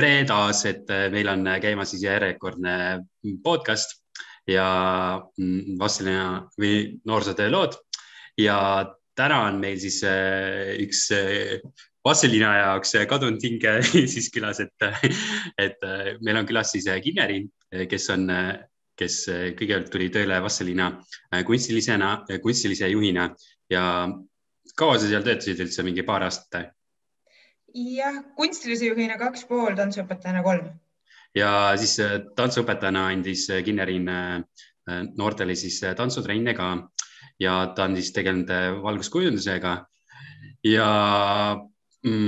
tere taas, et meil on käimas siis järjekordne podcast ja mm, Vassilina või noorsootöö lood ja täna on meil siis äh, üks äh, Vassilina jaoks kadunud hinge siis külas, et, et äh, meil on külas siis Kinneri, kes on, kes kõigepealt tuli tööle Vassilina kunstilisena, kunstilise juhina ja kaua sa seal töötasid üldse, mingi paar aastat? Jah, kunstilise juhina kaks pool, tantsuõpetajana kolm. ja siis äh, tantsuõpetajana andis äh, Kinnerin äh, noortele siis tantsutrenne ka ja ta on siis tegelenud valguskujundusega. ja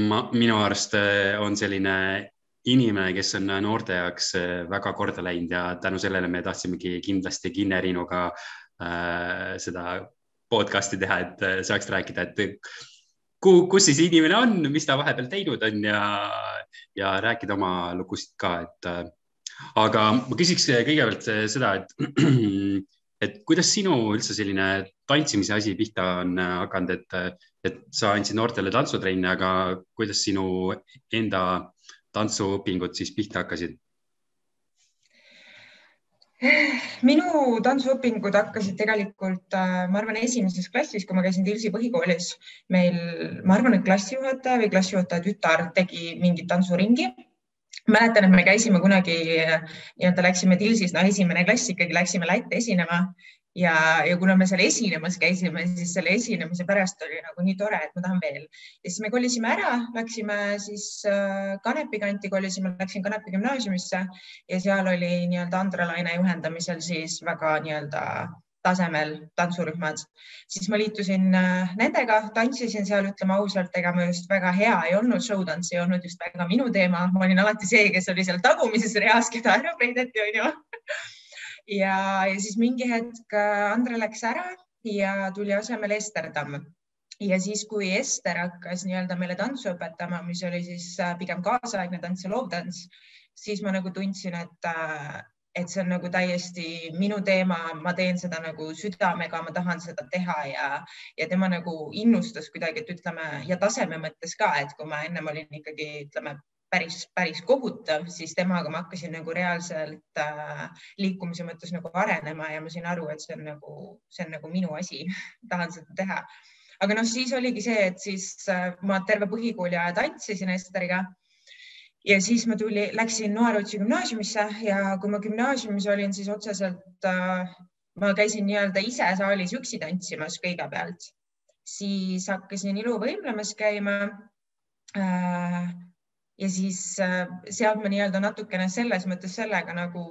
ma, minu arust on selline inimene, kes on noorte jaoks väga korda läinud ja tänu sellele me tahtsimegi kindlasti Kinnerinuga äh, seda podcast'i teha, et saaks rääkida, et kus siis inimene on, mis ta vahepeal teinud on ja, ja rääkida oma lugusid ka, et äh, aga ma küsiks kõigepealt seda, et, et kuidas sinu üldse selline tantsimise asi pihta on hakanud, et, et sa andsid noortele tantsutrenne, aga kuidas sinu enda tantsuõpingud siis pihta hakkasid? Minu tantsuõpingud hakkasid tegelikult, äh, ma arvan, esimeses klassis, kui ma käisin Tilsi põhikoolis. meil, ma arvan, et klassijuhataja või klassijuhataja tütar tegi mingit tantsuringi. mäletan, et me käisime kunagi nii-öelda läksime Tilsis, no esimene klass ikkagi läksime Lätti esinema ja, ja kuna me seal esinemas käisime, siis selle esinemise pärast oli nagu nii tore, et ma tahan veel. ja siis me kolisime ära, läksime siis äh, Kanepi kanti kolisime, läksin Kanepi gümnaasiumisse ja seal oli nii-öelda Andre Laine juhendamisel siis väga nii-öelda tasemel tantsurühmad, siis ma liitusin äh, nendega, tantsisin seal, ütleme ausalt, ega ma just väga hea ei olnud, showtants ei olnud just väga minu teema, ma olin alati see, kes oli seal tagumises reas, keda ära peideti, onju ja, ja siis mingi hetk äh, Andre läks ära ja tuli asemele Ester Tamm. Ja siis, kui Ester hakkas nii-öelda meile tantsu õpetama, mis oli siis äh, pigem kaasaegne tants ja loovtants, siis ma nagu tundsin, et, äh, et see on nagu täiesti minu teema, ma teen seda nagu südamega, ma tahan seda teha ja, ja tema nagu innustas kuidagi, et ütleme ja taseme mõttes ka, et kui ma ennem olin ikkagi ütleme päris, päris kohutav, siis temaga ma hakkasin nagu reaalselt äh, liikumise mõttes nagu arenema ja ma sain aru, et see on nagu, see on nagu minu asi tahan seda teha. aga noh, siis oligi see, et siis äh, ma terve põhikooli aja tantsisin Esteriga ja siis ma tuli, läksin Noarotsi gümnaasiumisse ja kui ma gümnaasiumis olin, siis otseselt äh, ma käisin nii-öelda ise saalis üksi tantsimas kõigepealt, siis hakkasin iluvõimlemas käima äh, ja siis äh, sealt ma nii-öelda natukene selles mõttes sellega nagu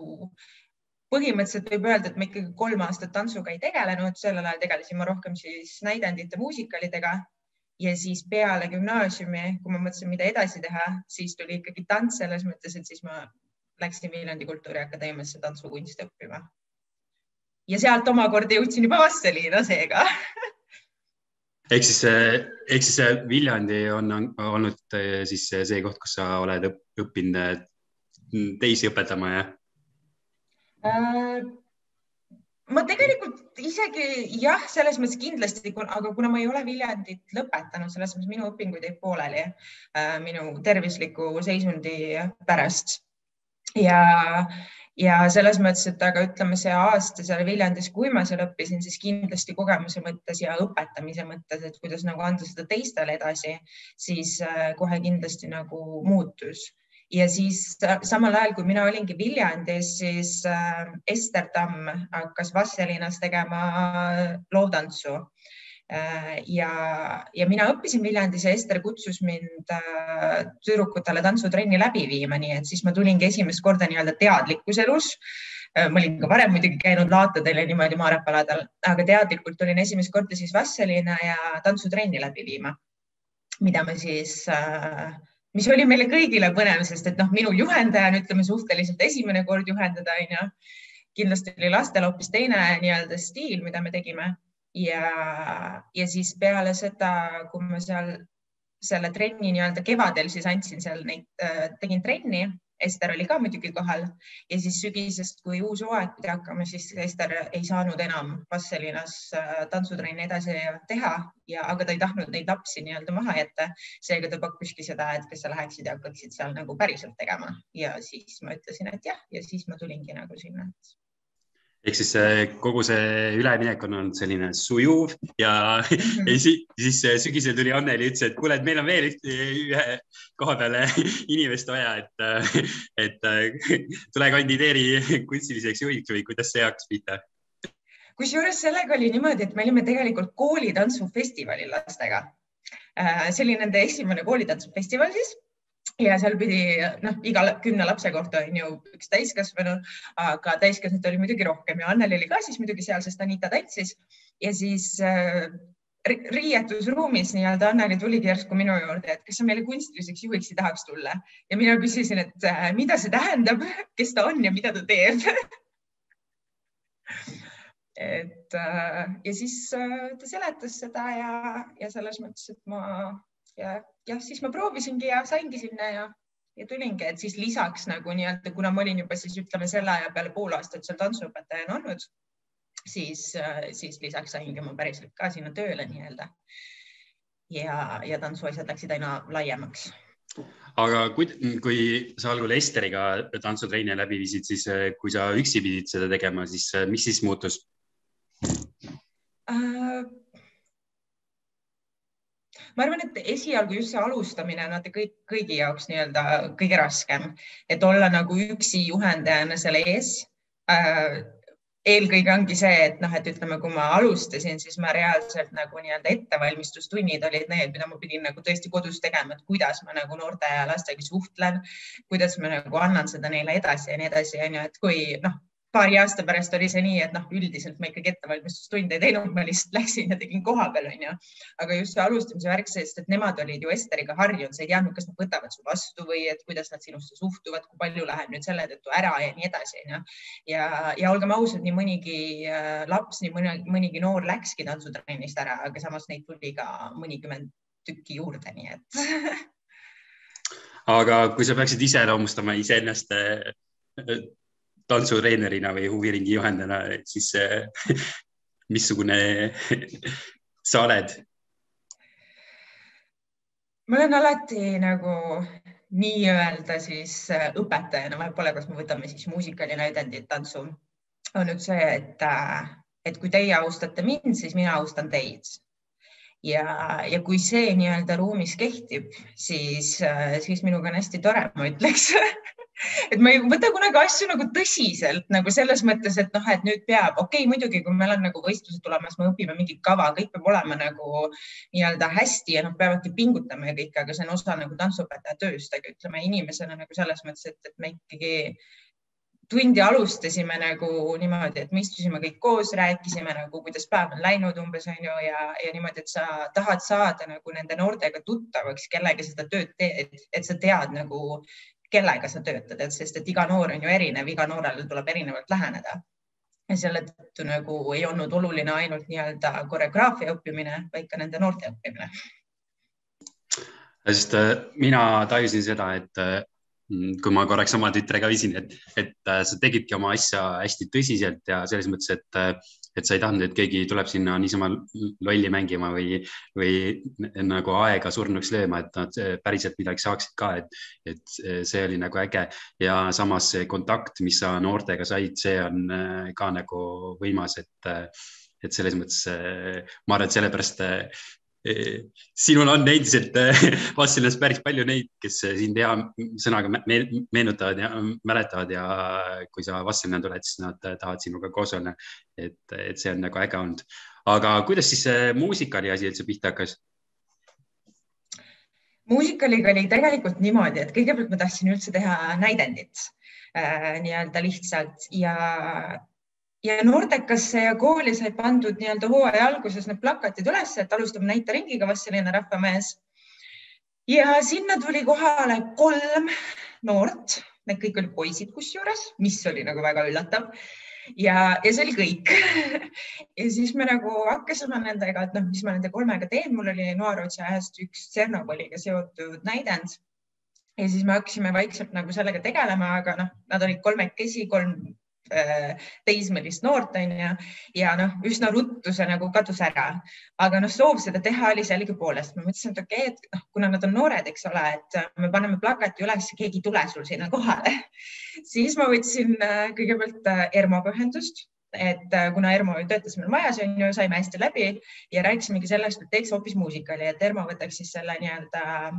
põhimõtteliselt võib öelda, et ma ikkagi kolm aastat tantsuga ei tegelenud, sellel ajal tegelesin ma rohkem siis näidendite, muusikalidega ja siis peale gümnaasiumi, kui ma mõtlesin, mida edasi teha, siis tuli ikkagi tants selles mõttes, et siis ma läksin Viljandi Kultuuriakadeemiasse tantsukunsti õppima. ja sealt omakorda jõudsin juba Vastseliina seega ehk siis, ehk siis Viljandi on olnud eh, siis see koht, kus sa oled õppinud eh, teisi õpetama, jah äh,? ma tegelikult isegi jah, selles mõttes kindlasti, aga kuna ma ei ole Viljandit lõpetanud, selles mõttes minu õpingud jäid pooleli äh, minu tervisliku seisundi pärast ja ja selles mõttes, et aga ütleme, see aasta seal Viljandis, kui ma seal õppisin, siis kindlasti kogemuse mõttes ja õpetamise mõttes, et kuidas nagu anda seda teistele edasi, siis äh, kohe kindlasti nagu muutus. Ja siis äh, samal ajal, kui mina olingi Viljandis, siis äh, Ester Tamm hakkas Vastselinas tegema loovtantsu Äh, ja, ja mina õppisin Viljandis ja Ester kutsus mind äh, tüdrukutele tantsutrenni läbi viima, nii et siis ma tulingi esimest korda nii-öelda teadlikkus elus. Äh, ma olin ka varem muidugi käinud laatadel ja niimoodi maarepaladel, aga teadlikult tulin esimest korda siis Vastseliina ja tantsutrenni läbi viima, mida me siis mis oli meile kõigile põnev, sest et noh, minu juhendajana ütleme suhteliselt esimene kord juhendada onju. kindlasti oli lastel hoopis teine nii-öelda stiil, mida me tegime ja, ja siis peale seda, kui ma seal selle trenni nii-öelda kevadel siis andsin seal neid, äh, tegin trenni. Ester oli ka muidugi kohal. Ja siis sügisest, kui uus hooaeg pidi hakkama, siis Ester ei saanud enam Vasselinas äh, tantsutrenni edasi teha. Ja, aga ta ei tahtnud neid lapsi nii-öelda maha jätta. seega ta pakkuski seda, et kas sa läheksid ja hakkaksid seal nagu päriselt tegema. Ja siis ma ütlesin, et jah, ja siis ma tulingi nagu sinna ehk siis kogu see üleminek on olnud selline sujuv ja -hmm. ja siis, siis sügisel tuli Anneli, ütles, et kuule, et meil on veel ühe koha peale inimest vaja, et, et tule kandideeri kunstiliseks juhiks või kuidas see hakkas pihta? kusjuures sellega oli niimoodi, et me olime tegelikult koolitantsufestivalil lastega. Äh, see oli nende esimene koolitantsufestival siis ja seal pidi noh, iga kümne lapse kohta on ju üks täiskasvanu, aga täiskasvanuid oli muidugi rohkem ja Anneli oli ka siis muidugi seal, sest Anita tantsis ja siis äh, riietusruumis nii-öelda Anneli tuligi järsku minu juurde, et kas sa meile kunstiliseks juhiks ei tahaks tulla? Ja mina küsisin, et äh, mida see tähendab, kes ta on ja mida ta teeb? Et äh, ja siis äh, ta seletas seda ja, ja selles mõttes, et ma ja jah, siis ma proovisingi ja saingi sinna ja, ja tulingi, et siis lisaks nagu nii-öelda, kuna ma olin juba siis ütleme selle aja peale pool aastat seal tantsuõpetajana olnud, siis, siis lisaks saingi ma päriselt ka sinna tööle nii-öelda. ja, ja tantsuasjad läksid aina laiemaks aga kui, kui sa algul Esteriga tantsutreeni läbi viisid, siis kui sa üksi pidid seda tegema, siis mis siis muutus äh,? Ma arvan, et esialgu just see alustamine on vaata kõik, kõigi jaoks nii-öelda kõige raskem, et olla nagu üksi juhendajana seal ees. Äh, eelkõige ongi see, et noh, et ütleme, kui ma alustasin, siis ma reaalselt nagu nii-öelda ettevalmistustunnid olid need, mida ma pidin nagu tõesti kodus tegema, et kuidas ma nagu noorte ja lastega suhtlen, kuidas ma nagu annan seda neile edasi ja nii edasi, onju, et kui noh, paari aasta pärast oli see nii, et noh, üldiselt ma ikkagi ettevalmistustunde ei teinud, ma lihtsalt läksin ja tegin kohapeal, onju. aga just see alustamise värk, sest et nemad olid ju Esteriga harjunud, sa ei teadnud, kas nad võtavad su vastu või et kuidas nad sinusse suhtuvad, kui palju läheb nüüd selle tõttu ära ja nii edasi, onju. ja, ja olgem ausad, nii mõnigi äh, laps, nii mõni, mõnigi noor läkski tantsutrennist ära, aga samas neid tuli ka mõnikümmend tükki juurde, nii et aga kui sa peaksid iseloomustama iseennast tantsutreenerina või huviringi juhendajana, siis missugune sa oled? ma olen alati nagu nii-öelda siis õpetajana, vahet pole, kas me võtame siis muusikali näidendit, tantsu, on nüüd see, et, et kui teie austate mind, siis mina austan teid. Ja, ja kui see nii-öelda ruumis kehtib, siis, siis minuga on hästi tore, ma ütleks et ma ei võta kunagi asju nagu tõsiselt nagu selles mõttes, et noh, et nüüd peab, okei okay,, muidugi, kui meil on nagu võistlused tulemas, me õpime mingit kava, kõik peab olema nagu nii-öelda hästi ja noh, peavadki pingutama ja kõik, aga see on osa nagu tantsuõpetaja tööst, aga ütleme inimesena nagu selles mõttes, et, et me ikkagi tundi alustasime nagu niimoodi, et me istusime kõik koos, rääkisime nagu, kuidas päev on läinud umbes on ju ja, ja niimoodi, et sa tahad saada nagu nende noortega tuttavaks, kellega seda tööd teed, et sa tead nagu, kellega sa töötad, et sest, et iga noor on ju erinev, iga noorele tuleb erinevalt läheneda. ja selle tõttu nagu ei olnud oluline ainult nii-öelda koreograafia õppimine, vaid ka nende noorte õppimine. sest äh, mina tajusin seda, et äh, kui ma korraks oma tütrega viisin, et, et äh, sa tegidki oma asja hästi tõsiselt ja selles mõttes, et, et sa ei tahtnud, et keegi tuleb sinna niisama lolli mängima või, või nagu aega surnuks lööma, et nad päriselt midagi saaksid ka, et, et see oli nagu äge. Ja samas see kontakt, mis sa noortega said, see on äh, ka nagu võimas, et et selles mõttes ma arvan, et sellepärast sinul on endiselt Vassilas päris palju neid, kes sind hea sõnaga meenutavad ja mäletavad ja kui sa Vassilina tuled, siis nad tahavad sinuga koos olla. et, et see on nagu äge olnud. aga kuidas siis see muusikali asi üldse pihta hakkas? muusikaliga oli tegelikult niimoodi, et kõigepealt ma tahtsin üldse teha näidendit äh, nii-öelda lihtsalt ja ja noortekasse ja kooli sai pandud nii-öelda hooaja alguses need plakatid üles, et alustame näiteringiga Vassilina rahvamees. ja sinna tuli kohale kolm noort, need kõik olid poisid kusjuures, mis oli nagu väga üllatav. Ja, ja see oli kõik. Ja siis me nagu hakkasime nendega, et noh, mis ma nende kolmega teen, mul oli Noarootsi ajast üks Tšernobõliga seotud näidend. Ja siis me hakkasime vaikselt nagu sellega tegelema, aga noh, nad olid kolmekesi, kolm teismelist noort onju ja noh, üsna ruttu see nagu kadus ära. aga noh, soov seda teha oli sellegipoolest, ma mõtlesin, et okei okay,, et noh, kuna nad on noored, eks ole, et me paneme plakati üles, keegi ei tule sul sinna kohale siis ma võtsin äh, kõigepealt äh, ERMO-ga ühendust et kuna Ermo töötas meil majas, on ju, saime hästi läbi ja rääkisimegi sellest, et teeks hoopis muusikali, et Ermo võtaks siis selle nii-öelda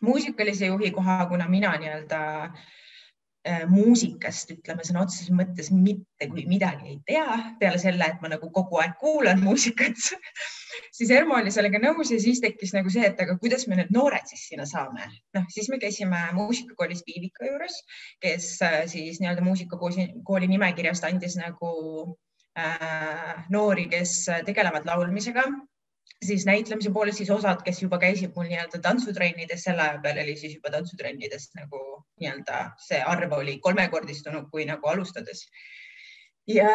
muusikalise juhi koha, kuna mina nii-öelda äh, Äh, muusikast, ütleme sõna otseses mõttes mitte kui midagi ei tea, peale selle, et ma nagu kogu aeg kuulan muusikat siis Ermo oli sellega nõus ja siis tekkis nagu see, et aga kuidas me need noored siis sinna saame. noh, siis me käisime muusikakoolis Viivika juures, kes äh, siis nii-öelda muusikakooli nimekirjast andis nagu äh, noori, kes tegelevad laulmisega siis näitlemise poole siis osad, kes juba käisid mul nii-öelda tantsutrennides, selle aja peal oli siis juba tantsutrennides nagu nii-öelda see arv oli kolmekordistunud, kui nagu alustades. ja,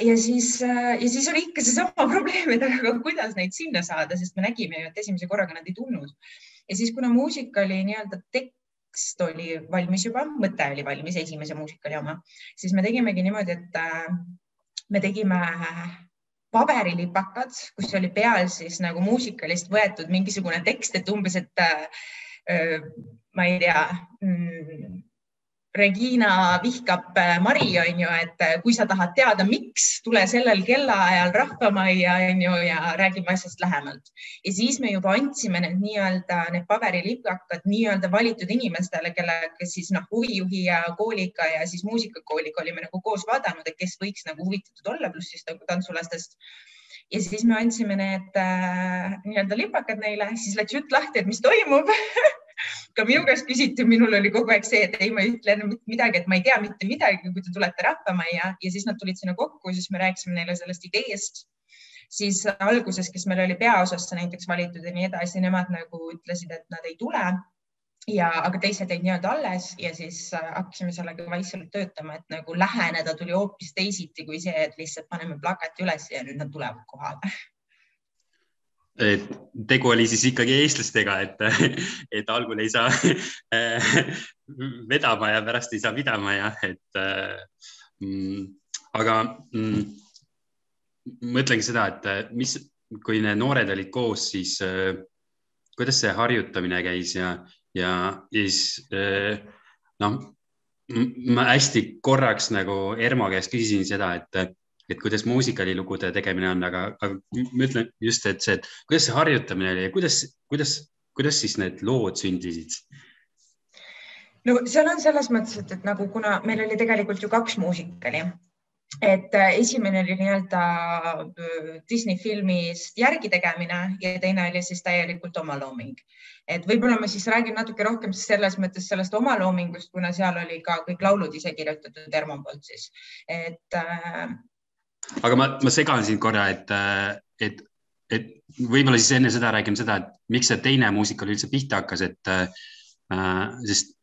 ja siis, ja siis oli ikka seesama probleem, et aga kuidas neid sinna saada, sest me nägime ju, et esimese korraga nad ei tulnud. ja siis, kuna muusika oli nii-öelda tekst oli valmis juba, mõte oli valmis, esimese muusikali oma, siis me tegimegi niimoodi, et äh, me tegime paberilipakad, kus oli peal siis nagu muusikalist võetud mingisugune tekst, et umbes, et äh, ma ei tea mm,, Regina vihkab äh, Mari, on ju, et äh, kui sa tahad teada, miks, tule sellel kellaajal Rahvamajja, on ju, ja räägime asjast lähemalt. ja siis me juba andsime need nii-öelda need paberilipakad nii-öelda valitud inimestele, kellega, siis noh, huvijuhi ja kooliga ja siis muusikakooliga olime nagu koos vaadanud, et kes võiks nagu huvitatud olla, pluss siis nagu tantsulastest ja siis me andsime need äh, nii-öelda lipakad neile, siis läks jutt lahti, et mis toimub ka minu käest küsiti, minul oli kogu aeg see, et ei, ma ei ütle enam midagi, et ma ei tea mitte midagi, kui te tulete Rahvamajja ja siis nad tulid sinna kokku, siis me rääkisime neile sellest ideest. siis alguses, kes meil oli peaosasse näiteks valitud ja nii edasi, nemad nagu ütlesid, et nad ei tule ja, aga teised jäid nii-öelda alles ja siis äh, hakkasime sellega vaikselt töötama, et nagu läheneda tuli hoopis teisiti kui see, et lihtsalt paneme plakati üles ja nüüd nad tulevad kohale et tegu oli siis ikkagi eestlastega, et, et algul ei saa vedama ja pärast ei saa pidama ja et mm, aga mm, mõtlengi seda, et mis, kui need noored olid koos, siis kuidas see harjutamine käis ja, ja siis noh, ma hästi korraks nagu Ermo käest küsisin seda, et et kuidas muusikalilugude tegemine on, aga, aga ma ütlen just, et see, et kuidas see harjutamine oli ja kuidas, kuidas, kuidas siis need lood sündisid? no seal on selles mõttes, et, et nagu kuna meil oli tegelikult ju kaks muusikali, et äh, esimene oli nii-öelda äh, Disney filmist järgi tegemine ja teine oli siis täielikult omalooming. et võib-olla ma siis räägin natuke rohkem selles mõttes sellest omaloomingust, kuna seal oli ka kõik laulud ise kirjutatud Ermo poolt siis, et äh, aga ma, ma segan sind korra, et, et, et võib-olla siis enne seda räägime seda, et miks see teine muusikal üldse pihta hakkas, et äh, sest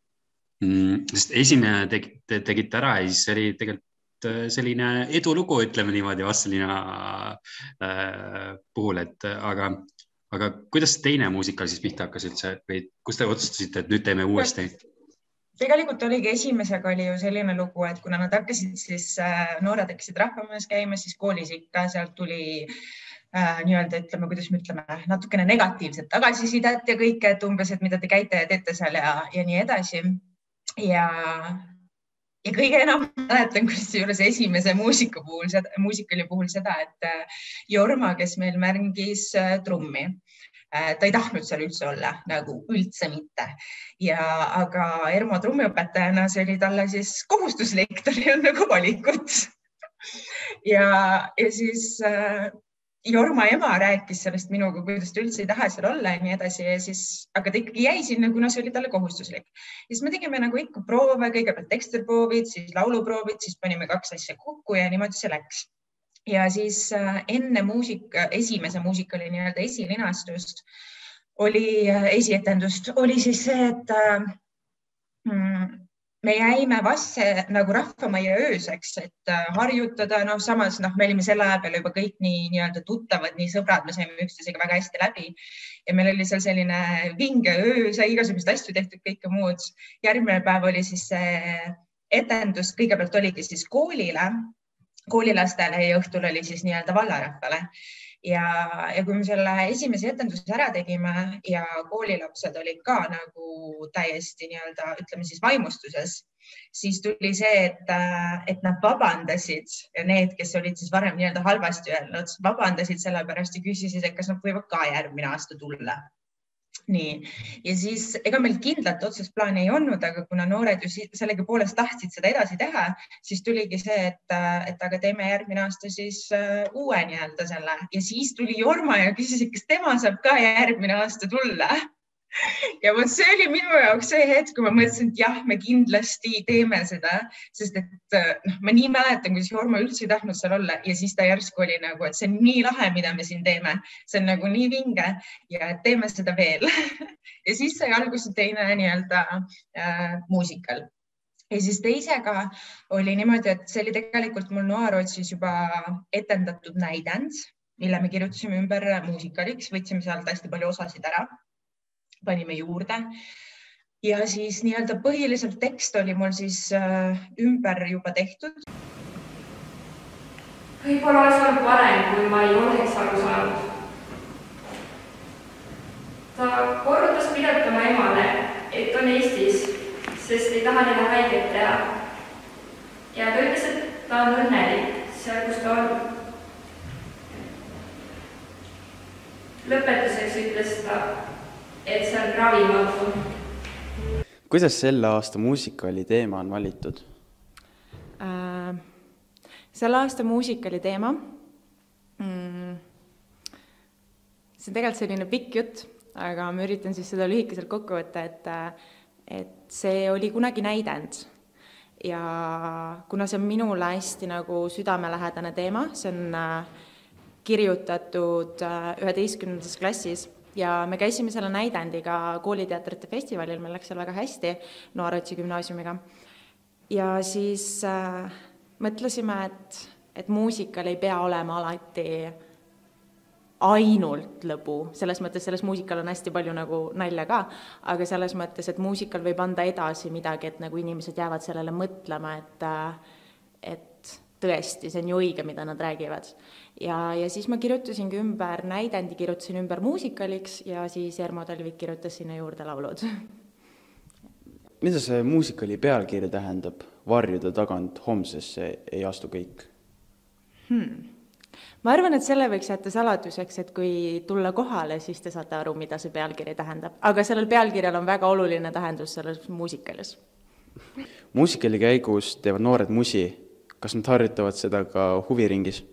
mm,, sest esimene tegi, te, tegite ära ja siis oli tegelikult äh, selline edulugu, ütleme niimoodi, Vastseliina äh, puhul, et aga, aga kuidas teine muusikal siis pihta hakkas üldse või kus te otsustasite, et nüüd teeme uuesti? Tegelikult oligi esimesega oli ju selline lugu, et kuna nad hakkasid siis äh,, noored hakkasid rahvamajas käima, siis koolis ikka sealt tuli äh, nii-öelda ütleme, kuidas me ütleme, natukene negatiivset tagasisidet ja kõike, et umbes, et mida te käite ja teete seal ja, ja nii edasi. ja, ja kõige enam mäletan kusjuures esimese muusika puhul, muusikali puhul seda, et äh, Jorma, kes meil mängis äh, trummi ta ei tahtnud seal üldse olla, nagu üldse mitte. ja, aga Ermo trummiõpetajana see oli talle siis kohustuslik, tal ei olnud nagu valikut ja, ja siis äh, Jorma ema rääkis sellest minuga, kuidas ta üldse ei taha seal olla ja nii edasi ja siis, aga ta ikkagi jäi sinna, kuna see oli talle kohustuslik. siis me tegime nagu ikka proove, kõigepealt tekstiproovid, siis lauluproovid, siis panime kaks asja kokku ja niimoodi see läks ja siis äh, enne muusika, esimese muusikali nii-öelda esilinastust oli äh, esietendust, oli siis see, et äh, mm, me jäime Vasse nagu Rahvamajja ööseks, et äh, harjutada, noh, samas noh, me olime selle aja peal juba kõik nii nii-öelda tuttavad, nii sõbrad, me saime üksteisega väga hästi läbi ja meil oli seal selline vinge öö, sai igasuguseid asju tehtud, kõike muud. järgmine päev oli siis see etendus, kõigepealt oligi siis koolile, koolilastele ja õhtul oli siis nii-öelda vallarahvale. Ja, ja kui me selle esimese etenduse ära tegime ja koolilapsed olid ka nagu täiesti nii-öelda ütleme siis vaimustuses, siis tuli see, et, et nad vabandasid need, kes olid siis varem nii-öelda halvasti öelnud, vabandasid sellepärast ja küsisid, et kas nad võivad ka järgmine aasta tulla nii, ja siis ega meil kindlat otsest plaani ei olnud, aga kuna noored ju sellegipoolest tahtsid seda edasi teha, siis tuligi see, et, et aga teeme järgmine aasta siis uh, uue nii-öelda selle. Ja siis tuli Jorma ja küsis, kas tema saab ka järgmine aasta tulla ja vot see oli minu jaoks see hetk, kui ma mõtlesin, et jah, me kindlasti teeme seda, sest et noh, ma nii mäletan, kuidas Jorma üldse ei tahtnud seal olla ja siis ta järsku oli nagu, et see on nii lahe, mida me siin teeme, see on nagu nii vinge ja teeme seda veel. Ja siis sai alguse teine nii-öelda äh, muusikal. Ja siis teisega oli niimoodi, et see oli tegelikult mul Noarootsis juba etendatud näidend, mille me kirjutasime ümber muusikaliks, võtsime sealt hästi palju osasid ära panime juurde. ja siis nii-öelda põhiliselt tekst oli mul siis äh, ümber juba tehtud. võib-olla oleks olnud parem, kui ma ei oleks aru saanud. ta korrutas pidevalt oma emale, et on Eestis, sest ei taha neile haiget teha. ja ta ütles, et ta on õnnelik seal, kus ta on. lõpetuseks ütles ta et see on ravimatu. kuidas selle aasta muusikali teema on valitud äh,? selle aasta muusikali teema mm,, see on tegelikult selline pikk jutt, aga ma üritan siis seda lühikeselt kokku võtta, et et see oli kunagi näidend ja kuna see on minule hästi nagu südamelähedane teema, see on äh, kirjutatud äh, üheteistkümnendas klassis ja me käisime selle näidendiga kooliteatrite festivalil, meil läks seal väga hästi Noorotsi gümnaasiumiga. ja siis äh, mõtlesime, et, et muusikal ei pea olema alati ainult lõbu, selles mõttes, selles muusikal on hästi palju nagu nalja ka, aga selles mõttes, et muusikal võib anda edasi midagi, et nagu inimesed jäävad sellele mõtlema, et äh, et tõesti, see on ju õige, mida nad räägivad ja, ja siis ma kirjutasingi ümber näidendi, kirjutasin ümber muusikaliks ja siis Ermo Talvik kirjutas sinna juurde laulud. mida see muusikali pealkiri tähendab, varjude tagant homsesse ei astu kõik hmm.? ma arvan, et selle võiks jätta saladuseks, et kui tulla kohale, siis te saate aru, mida see pealkiri tähendab, aga sellel pealkirjal on väga oluline tähendus selles muusikalis. muusikali käigus teevad noored musi, kas nad harjutavad seda ka huviringis?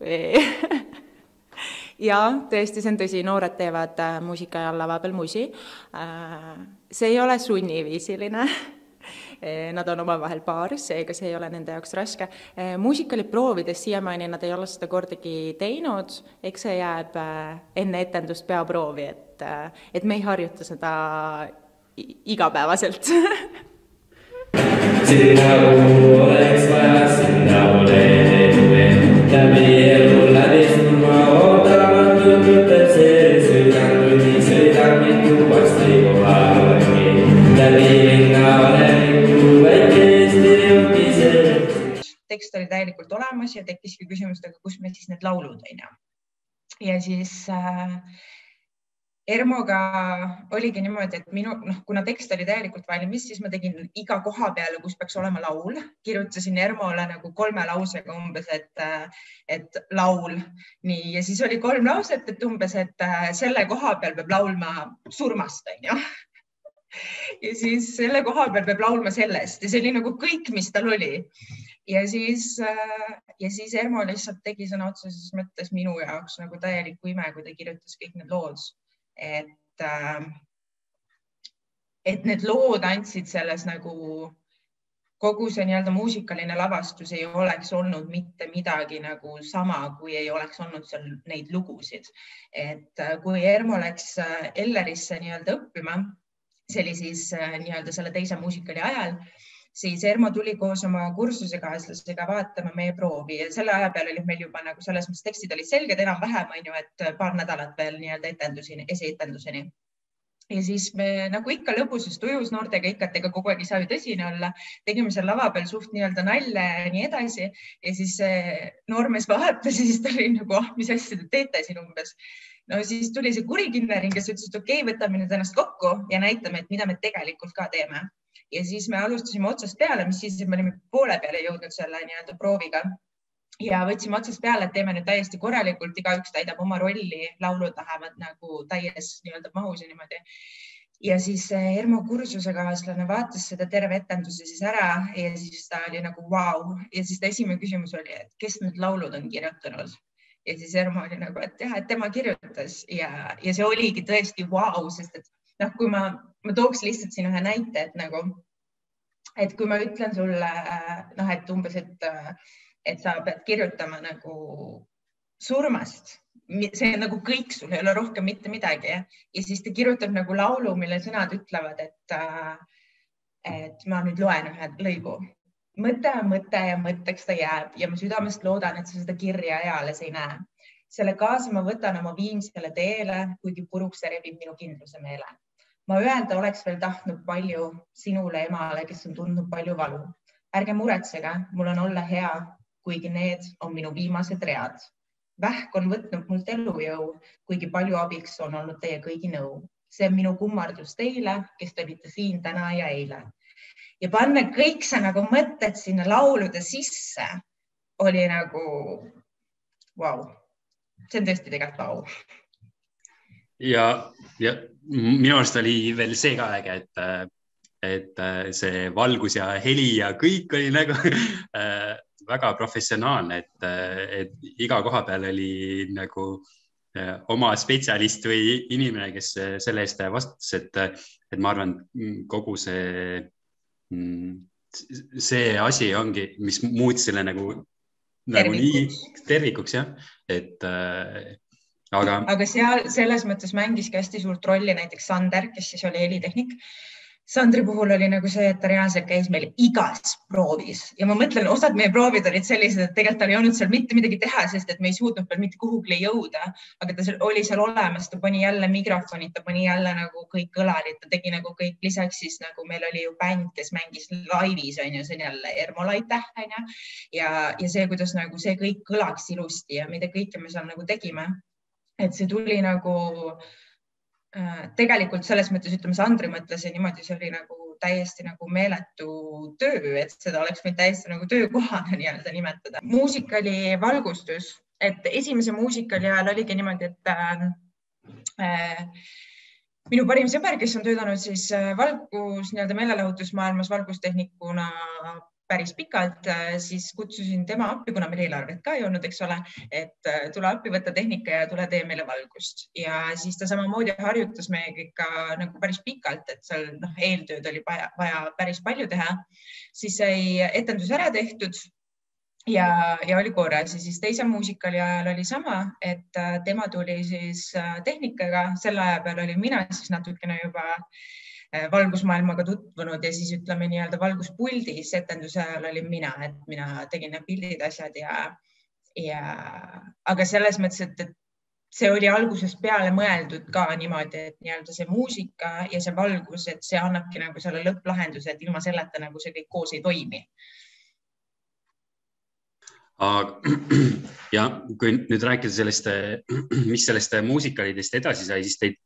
jaa, tõesti, see on tõsi, noored teevad äh, muusika ajal lava peal musi. Äh, see ei ole sunniviisiline Nad on omavahel paaris, seega see ei ole nende jaoks raske. Äh, muusikali proovides siiamaani nad ei ole seda kordagi teinud, eks see jääb enne etendust peaproovi, et, et me ei harjuta seda igapäevaselt sinna oleks vaja, sinna ole tekst oli täielikult olemas ja tekkiski küsimus, et aga kus meil siis need laulud on ju. ja siis äh, ERMO-ga oligi niimoodi, et minu, noh, kuna tekst oli täielikult valmis, siis ma tegin iga koha peale, kus peaks olema laul, kirjutasin ERMO-le nagu kolme lausega umbes, et, et laul. nii, ja siis oli kolm lauset, et umbes, et selle koha peal peab laulma surmast, onju ja siis selle koha peal peab laulma sellest ja see oli nagu kõik, mis tal oli. ja siis, ja siis Ermo lihtsalt tegi sõna otseses mõttes minu jaoks nagu täielikku ime, kui ta kirjutas kõik need lood et, äh, et need lood andsid selles nagu kogu see nii-öelda muusikaline lavastus ei oleks olnud mitte midagi nagu sama, kui ei oleks olnud seal neid lugusid. et äh, kui Ermo läks äh, Ellerisse nii-öelda õppima, see oli siis nii-öelda selle teise muusikali ajal siis Ermo tuli koos oma kursusekaaslasega vaatama meie proovi ja selle aja peal olid meil juba nagu selles mõttes tekstid olid selged enam-vähem, on ju, et paar nädalat veel nii-öelda etenduseni, esietenduseni ja siis me nagu ikka lõbusas tujus noortega ikka, et ega kogu aeg ei saa ju tõsine olla, tegime seal lava peal suht nii-öelda nalja ja nii edasi ja siis noormees vaatas ja siis ta oli nagu, ah, mis asja te teete siin umbes. no siis tuli see kuri kinnaring, kes ütles, et okei okay,, võtame nüüd ennast kokku ja näitame, et mida me tegelikult ka teeme. Ja siis me alustasime otsast peale, mis siis, et me olime poole peale jõudnud selle nii-öelda prooviga ja võtsime otsast peale, et teeme nüüd täiesti korralikult, igaüks täidab oma rolli, laulud lähevad nagu täies nii-öelda mahus ja niimoodi. ja siis Ermo kursusekaaslane vaatas seda terve etenduse siis ära ja siis ta oli nagu vau wow. ja siis ta esimene küsimus oli, et kes need laulud on kirjutanud ja siis Ermo oli nagu, et jah, et tema kirjutas ja, ja see oligi tõesti vau wow,, sest et noh, kui ma, ma tooks lihtsalt siin ühe näite, et nagu, et kui ma ütlen sulle noh, et umbes, et et sa pead kirjutama nagu surmast, see on nagu kõik, sul ei ole rohkem mitte midagi ja, ja siis ta kirjutab nagu laulu, mille sõnad ütlevad, et, et ma nüüd loen ühe lõigu. mõte on mõte ja mõtteks ta jääb ja ma südamest loodan, et sa seda kirja eales ei näe. selle kaasa ma võtan oma viimsele teele, kuigi puruks see rebib minu kindluse meele. Ma öelda oleks veel tahtnud palju sinule, emale, kes on tundnud palju valu. ärge muretsege, mul on olla hea kuigi need on minu viimased read. vähk on võtnud mult elujõu, kuigi palju abiks on olnud teie kõigi nõu. see on minu kummardus teile, kes te olite siin täna ja eile. ja panna kõik see nagu mõtted sinna laulude sisse oli nagu vau wow., see on tõesti tegelikult vau ja, ja minu arust oli veel see ka äge, et, et see valgus ja heli ja kõik oli nagu väga professionaalne, et, et iga koha peal oli nagu eh, oma spetsialist või inimene, kes selle eest vastutas, et, et ma arvan, kogu see, mm, see asi ongi, mis muutis selle nagu, nagu nii tervikuks jah, et äh, aga. aga seal selles mõttes mängiski hästi suurt rolli näiteks Sander, kes siis oli helitehnik Sandri puhul oli nagu see, et ta reaalselt käis meil igas proovis ja ma mõtlen, osad meie proovid olid sellised, et tegelikult tal ei olnud seal mitte midagi teha, sest et me ei suutnud veel mitte kuhugi jõuda, aga ta oli seal olemas, ta pani jälle mikrofonid, ta pani jälle nagu kõik kõlarid, ta tegi nagu kõik, lisaks siis nagu meil oli ju bänd, kes mängis laivis on ju, see on jälle Ermo Laitäh on ju ja, ja see, kuidas nagu see kõik kõlaks ilusti ja mida kõike me seal nagu tegime. Et see tuli nagu äh, tegelikult selles mõttes, ütleme, Sandri mõtles ja niimoodi, see oli nagu täiesti nagu meeletu töö, et seda oleks võinud täiesti nagu töökohana nii-öelda nimetada. muusikali valgustus, et esimese muusikali ajal oligi niimoodi, et äh, äh, minu parim sõber, kes on töötanud siis äh, valgus nii-öelda meelelahutusmaailmas valgustehnikuna päris pikalt, äh, siis kutsusin tema appi, kuna meil eelarvet ka ei olnud, eks ole, et äh, tule appi, võta tehnika ja tule tee meile valgust. Ja siis ta samamoodi harjutas meiega ikka nagu päris pikalt, et seal noh, eeltööd oli vaja, vaja päris palju teha. siis sai etendus ära tehtud ja, ja oli korras. Ja siis teise muusikali ajal oli sama, et äh, tema tuli siis tehnikaga, selle aja peal olin mina siis natukene juba äh, valgusmaailmaga tutvunud ja siis ütleme nii-öelda valguspuldis etenduse ajal olin mina, et mina tegin need pildid, asjad ja, ja aga selles mõttes, et, et see oli algusest peale mõeldud ka niimoodi, et nii-öelda see muusika ja see valgus, et see annabki nagu selle lõpplahenduse, et ilma selleta nagu see kõik koos ei toimi. ja kui nüüd rääkida sellest, mis sellest muusikalidest edasi sai, siis teid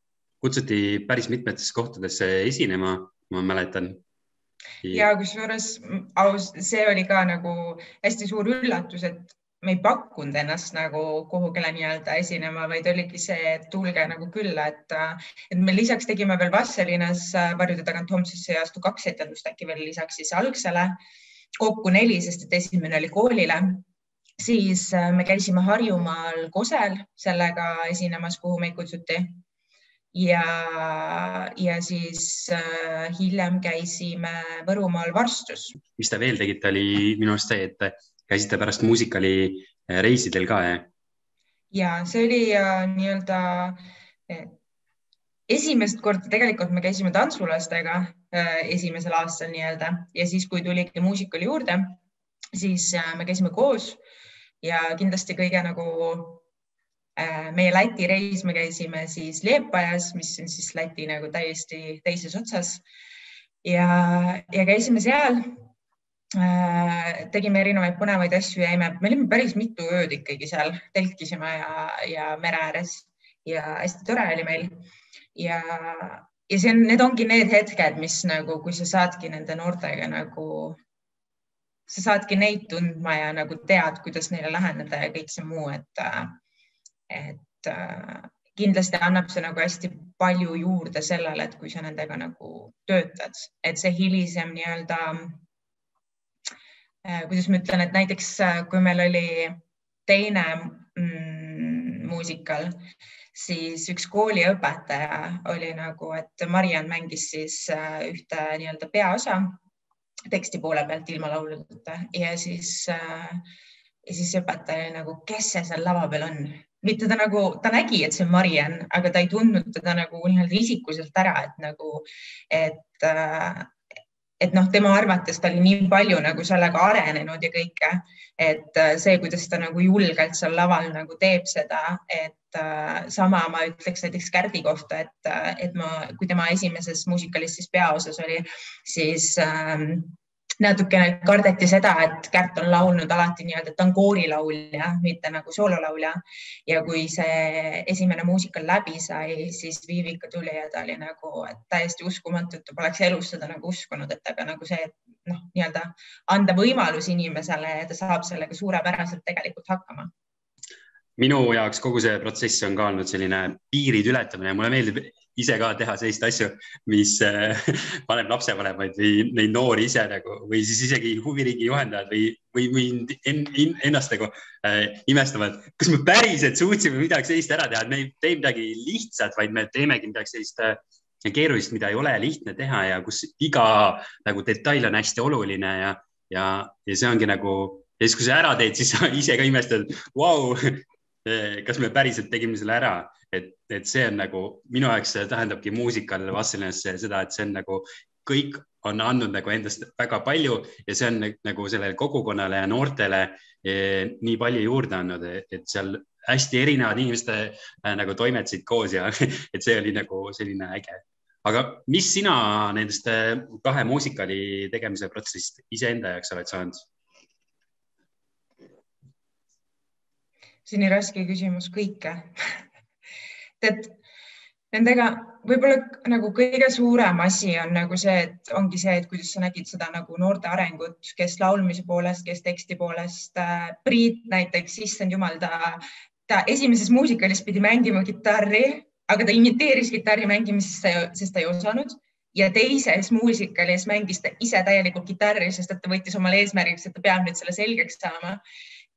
kutsuti päris mitmetesse kohtadesse esinema, ma mäletan. ja kusjuures aus, see oli ka nagu hästi suur üllatus, et me ei pakkunud ennast nagu kuhugile nii-öelda esinema, vaid oligi see, et tulge nagu külla, et, et me lisaks tegime veel Vasselinas varjude tagant homsesse ja astu kaks etendust äkki veel lisaks siis algsele, kokku neli, sest et esimene oli koolile siis me käisime Harjumaal Kosel sellega esinemas, kuhu meid kutsuti ja, ja siis äh, hiljem käisime Võrumaal Varstus. mis te veel tegite, oli minu arust see, et käisite pärast muusikali äh, reisidel ka, jah? ja see oli äh, nii-öelda äh, esimest korda tegelikult me käisime tantsulastega äh, esimesel aastal nii-öelda ja siis, kui tuligi muusikali juurde, siis äh, me käisime koos ja kindlasti kõige nagu meie Läti reis, me käisime siis Liepajas, mis on siis Läti nagu täiesti teises otsas. Ja, ja käisime seal. Tegime erinevaid põnevaid asju, jäime, me olime päris mitu ööd ikkagi seal, telkisime ja, ja mere ääres. Ja hästi tore oli meil. Ja, ja see on, need ongi need hetked, mis nagu, kui sa saadki nende noortega nagu, sa saadki neid tundma ja nagu tead, kuidas neile läheneda ja kõik see muu, et, et kindlasti annab see nagu hästi palju juurde sellele, et kui sa nendega nagu töötad, et see hilisem nii-öelda, kuidas ma ütlen, et näiteks kui meil oli teine mm, muusikal, siis üks kooliõpetaja oli nagu, et Mariann mängis siis äh, ühte nii-öelda peaosa teksti poole pealt ilma lauludeta ja siis äh, ja siis õpetaja oli nagu, kes see seal lava peal on, mitte ta nagu, ta nägi, et see on Mariann, aga ta ei tundnud teda nagu nii-öelda isikuliselt ära, et nagu, et äh, et noh, tema arvates ta oli nii palju nagu sellega arenenud ja kõike, et äh, see, kuidas ta nagu julgelt seal laval nagu teeb seda, et äh, sama ma ütleks näiteks Kärdi kohta, et, et ma, kui tema esimeses muusikalis siis peaosas oli, siis äh, natukene kardeti seda, et Kärt on laulnud alati nii-öelda, ta on koorilaulja, mitte nagu soololaulja. ja kui see esimene muusikal läbi sai, siis Viivika tuli ja ta oli nagu täiesti uskumatu, et ta poleks elus seda nagu uskunud, et aga nagu see, et noh, nii-öelda anda võimalus inimesele ja ta saab sellega suurepäraselt tegelikult hakkama minu jaoks kogu see protsess on ka olnud selline piiride ületamine, mulle meeldib ise ka teha selliseid asju, mis äh, paneb lapsevanemaid või neid noori ise nagu või siis isegi huviringi juhendajad või, või mind en, en, ennast nagu äh, imestavad, kas me päriselt suutsime midagi sellist ära teha, et me ei tee midagi lihtsat, vaid me teemegi midagi sellist äh, keerulist, mida ei ole lihtne teha ja kus iga nagu detail on hästi oluline ja, ja, ja see ongi nagu ja siis, kui sa ära teed, siis sa ise ka imestad, vau, kas me päriselt tegime selle ära et, et see on nagu minu jaoks tähendabki muusikal Vastselinas seda, et see on nagu kõik on andnud nagu endast väga palju ja see on nagu sellele kogukonnale ja noortele eh, nii palju juurde andnud, et seal hästi erinevad inimeste äh, nagu toimetasid koos ja et see oli nagu selline äge. aga mis sina nendest äh, kahe muusikali tegemise protsessist iseenda jaoks oled saanud? See on nii raske küsimus, kõike et nendega võib-olla nagu kõige suurem asi on nagu see, et ongi see, et kuidas sa nägid seda nagu noorte arengut, kes laulmise poolest, kes teksti poolest. Äh, Priit näiteks, issand jumal, ta, ta esimeses muusikalis pidi mängima kitarri, aga ta imiteeris kitarri mängimist, sest ta ei osanud ja teises muusikalis mängis ta ise täielikult kitarri, sest et ta võttis omale eesmärgiks, et ta peab nüüd selle selgeks saama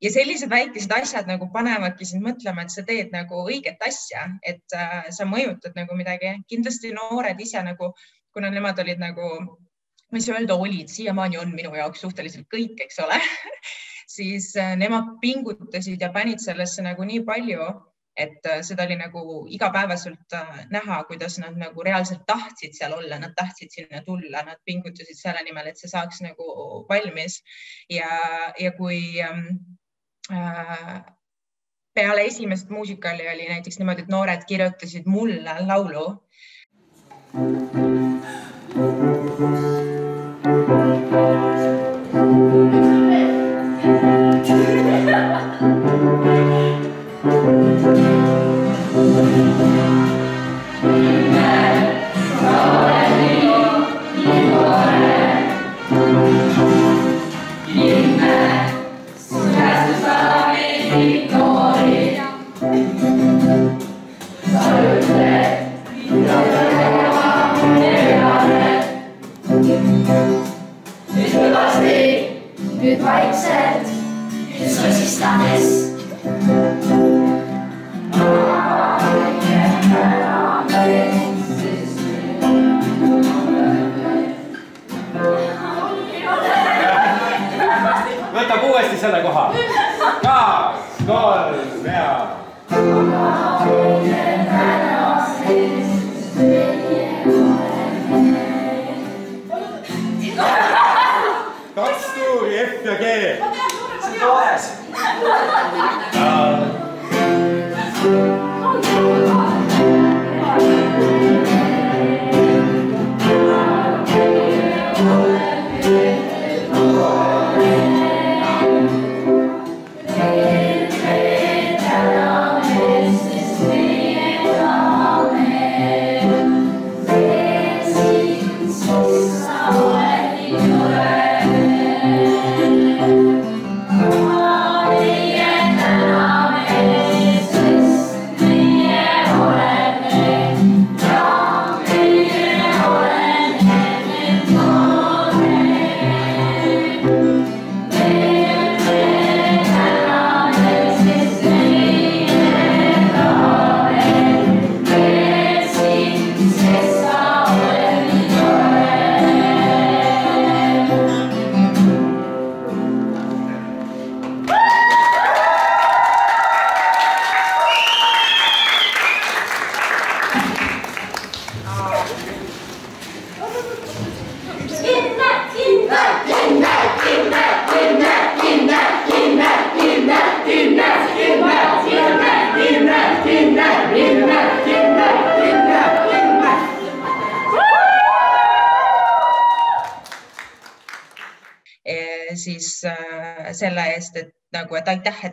ja sellised väikesed asjad nagu panevadki sind mõtlema, et sa teed nagu õiget asja, et äh, sa mõjutad nagu midagi. kindlasti noored ise nagu, kuna nemad olid nagu, saa öelda olid, siiamaani on minu jaoks suhteliselt kõik, eks ole siis äh, nemad pingutasid ja panid sellesse nagu nii palju, et äh, seda oli nagu igapäevaselt äh, näha, kuidas nad nagu reaalselt tahtsid seal olla, nad tahtsid sinna tulla, nad pingutasid selle nimel, et see saaks nagu valmis ja, ja kui ähm, Äh, Äh, peale esimest muusikali oli näiteks niimoodi, et noored kirjutasid mulle laulu. Amen. vaikselt, kes on siis tahes. võtab uuesti selle koha. kaks, kolm ja.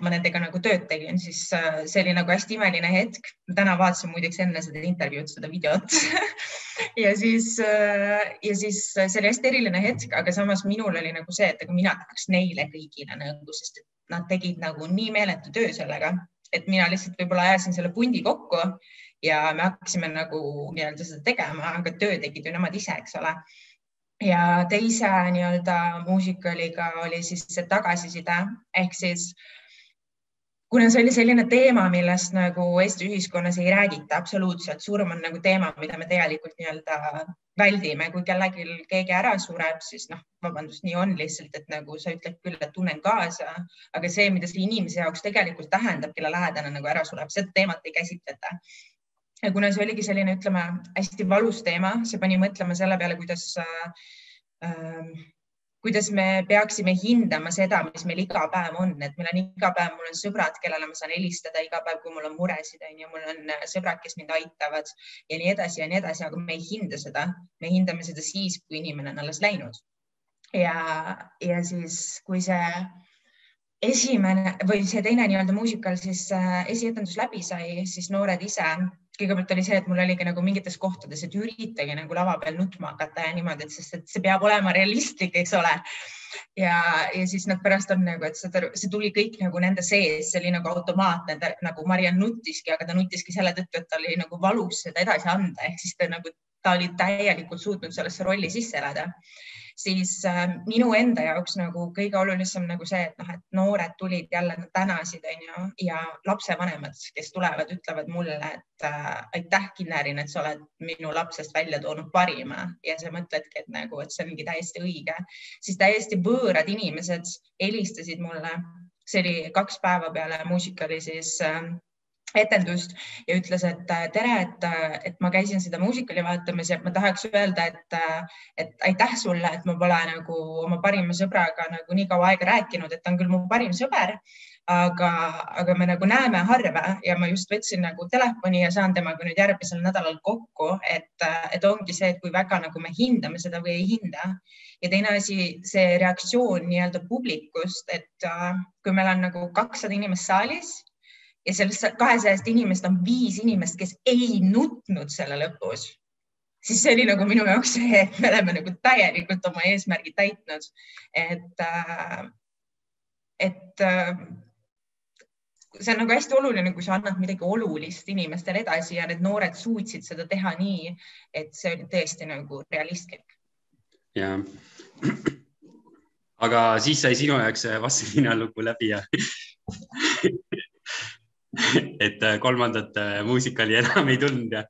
Ma nendega nagu tööd tegin, siis äh, see oli nagu hästi imeline hetk. täna vaatasin muideks enne seda intervjuud, seda videot ja siis äh, ja siis see oli hästi eriline hetk, aga samas minul oli nagu see, et aga mina tahaks neile kõigile nagu, sest nad tegid nagu nii meeletu töö sellega, et mina lihtsalt võib-olla ajasin selle pundi kokku ja me hakkasime nagu nii-öelda seda tegema, aga töö tegid ju nemad ise, eks ole ja teise nii-öelda muusikaliga oli siis see tagasiside ehk siis kuna see oli selline teema, millest nagu Eesti ühiskonnas ei räägita absoluutselt, surm on nagu teema, mida me tegelikult nii-öelda väldime, kui kellelgi keegi ära sureb, siis noh, vabandust, nii on lihtsalt, et nagu sa ütled küll, et tunnen kaasa, aga see, mida see inimese jaoks tegelikult tähendab, kelle lähedane nagu ära sureb, seda teemat ei käsitleta. Ja kuna see oligi selline, ütleme hästi valus teema, see pani mõtlema selle peale, kuidas äh,, kuidas me peaksime hindama seda, mis meil iga päev on, et meil on iga päev, mul on sõbrad, kellele ma saan helistada iga päev, kui mul on muresid, on ju, mul on sõbrad, kes mind aitavad ja nii edasi ja nii edasi, aga me ei hinda seda, me hindame seda siis, kui inimene on alles läinud. ja, ja siis, kui see esimene või see teine nii-öelda muusikal siis äh, esietendus läbi sai, siis noored ise kõigepealt oli see, et mul oligi nagu mingites kohtades, et üritage nagu lava peal nutma hakata ja niimoodi, et sest et see peab olema realistlik, eks ole. ja, ja siis nad pärast on nagu, et seda, see tuli kõik nagu nende sees, see oli nagu automaatne, nagu Mariann nutiski, aga ta nutiski selle tõttu, et tal oli nagu valus seda edasi anda, ehk siis ta nagu, ta oli täielikult suutnud sellesse rolli sisse elada siis äh, minu enda jaoks nagu kõige olulisem nagu see, et noh, et noored tulid jälle, tänasid, onju, ja lapsevanemad, kes tulevad, ütlevad mulle, et äh, aitäh, Kinnerin, et sa oled minu lapsest välja toonud parima. Ja sa mõtledki, et nagu, et see ongi täiesti õige, siis täiesti võõrad inimesed helistasid mulle, see oli kaks päeva peale muusikali siis äh, etendust ja ütles, et äh, tere, et, äh, et ma käisin seda muusikali vaatamas ja ma tahaks öelda, et, äh, et aitäh sulle, et ma pole nagu oma parima sõbraga nagu nii kaua aega rääkinud, et ta on küll mu parim sõber, aga, aga me nagu näeme harva ja ma just võtsin nagu telefoni ja saan temaga nüüd järgmisel nädalal kokku, et, et ongi see, et kui väga nagu me hindame seda või ei hinda. ja teine asi, see reaktsioon nii-öelda publikust, et kui meil on nagu kakssada inimest saalis ja sellest kahesajast inimest on viis inimest, kes ei nutnud selle lõpus, siis see oli nagu minu jaoks see, et me oleme nagu täielikult oma eesmärgi täitnud. et, äh, et äh, see on nagu hästi oluline, kui sa annad midagi olulist inimestele edasi ja need noored suutsid seda teha nii, et see oli tõesti nagu realistlik. ja, aga siis sai sinu jaoks Vastseliina lugu läbi ja et äh, kolmandat äh, muusikali enam ei tulnud ja?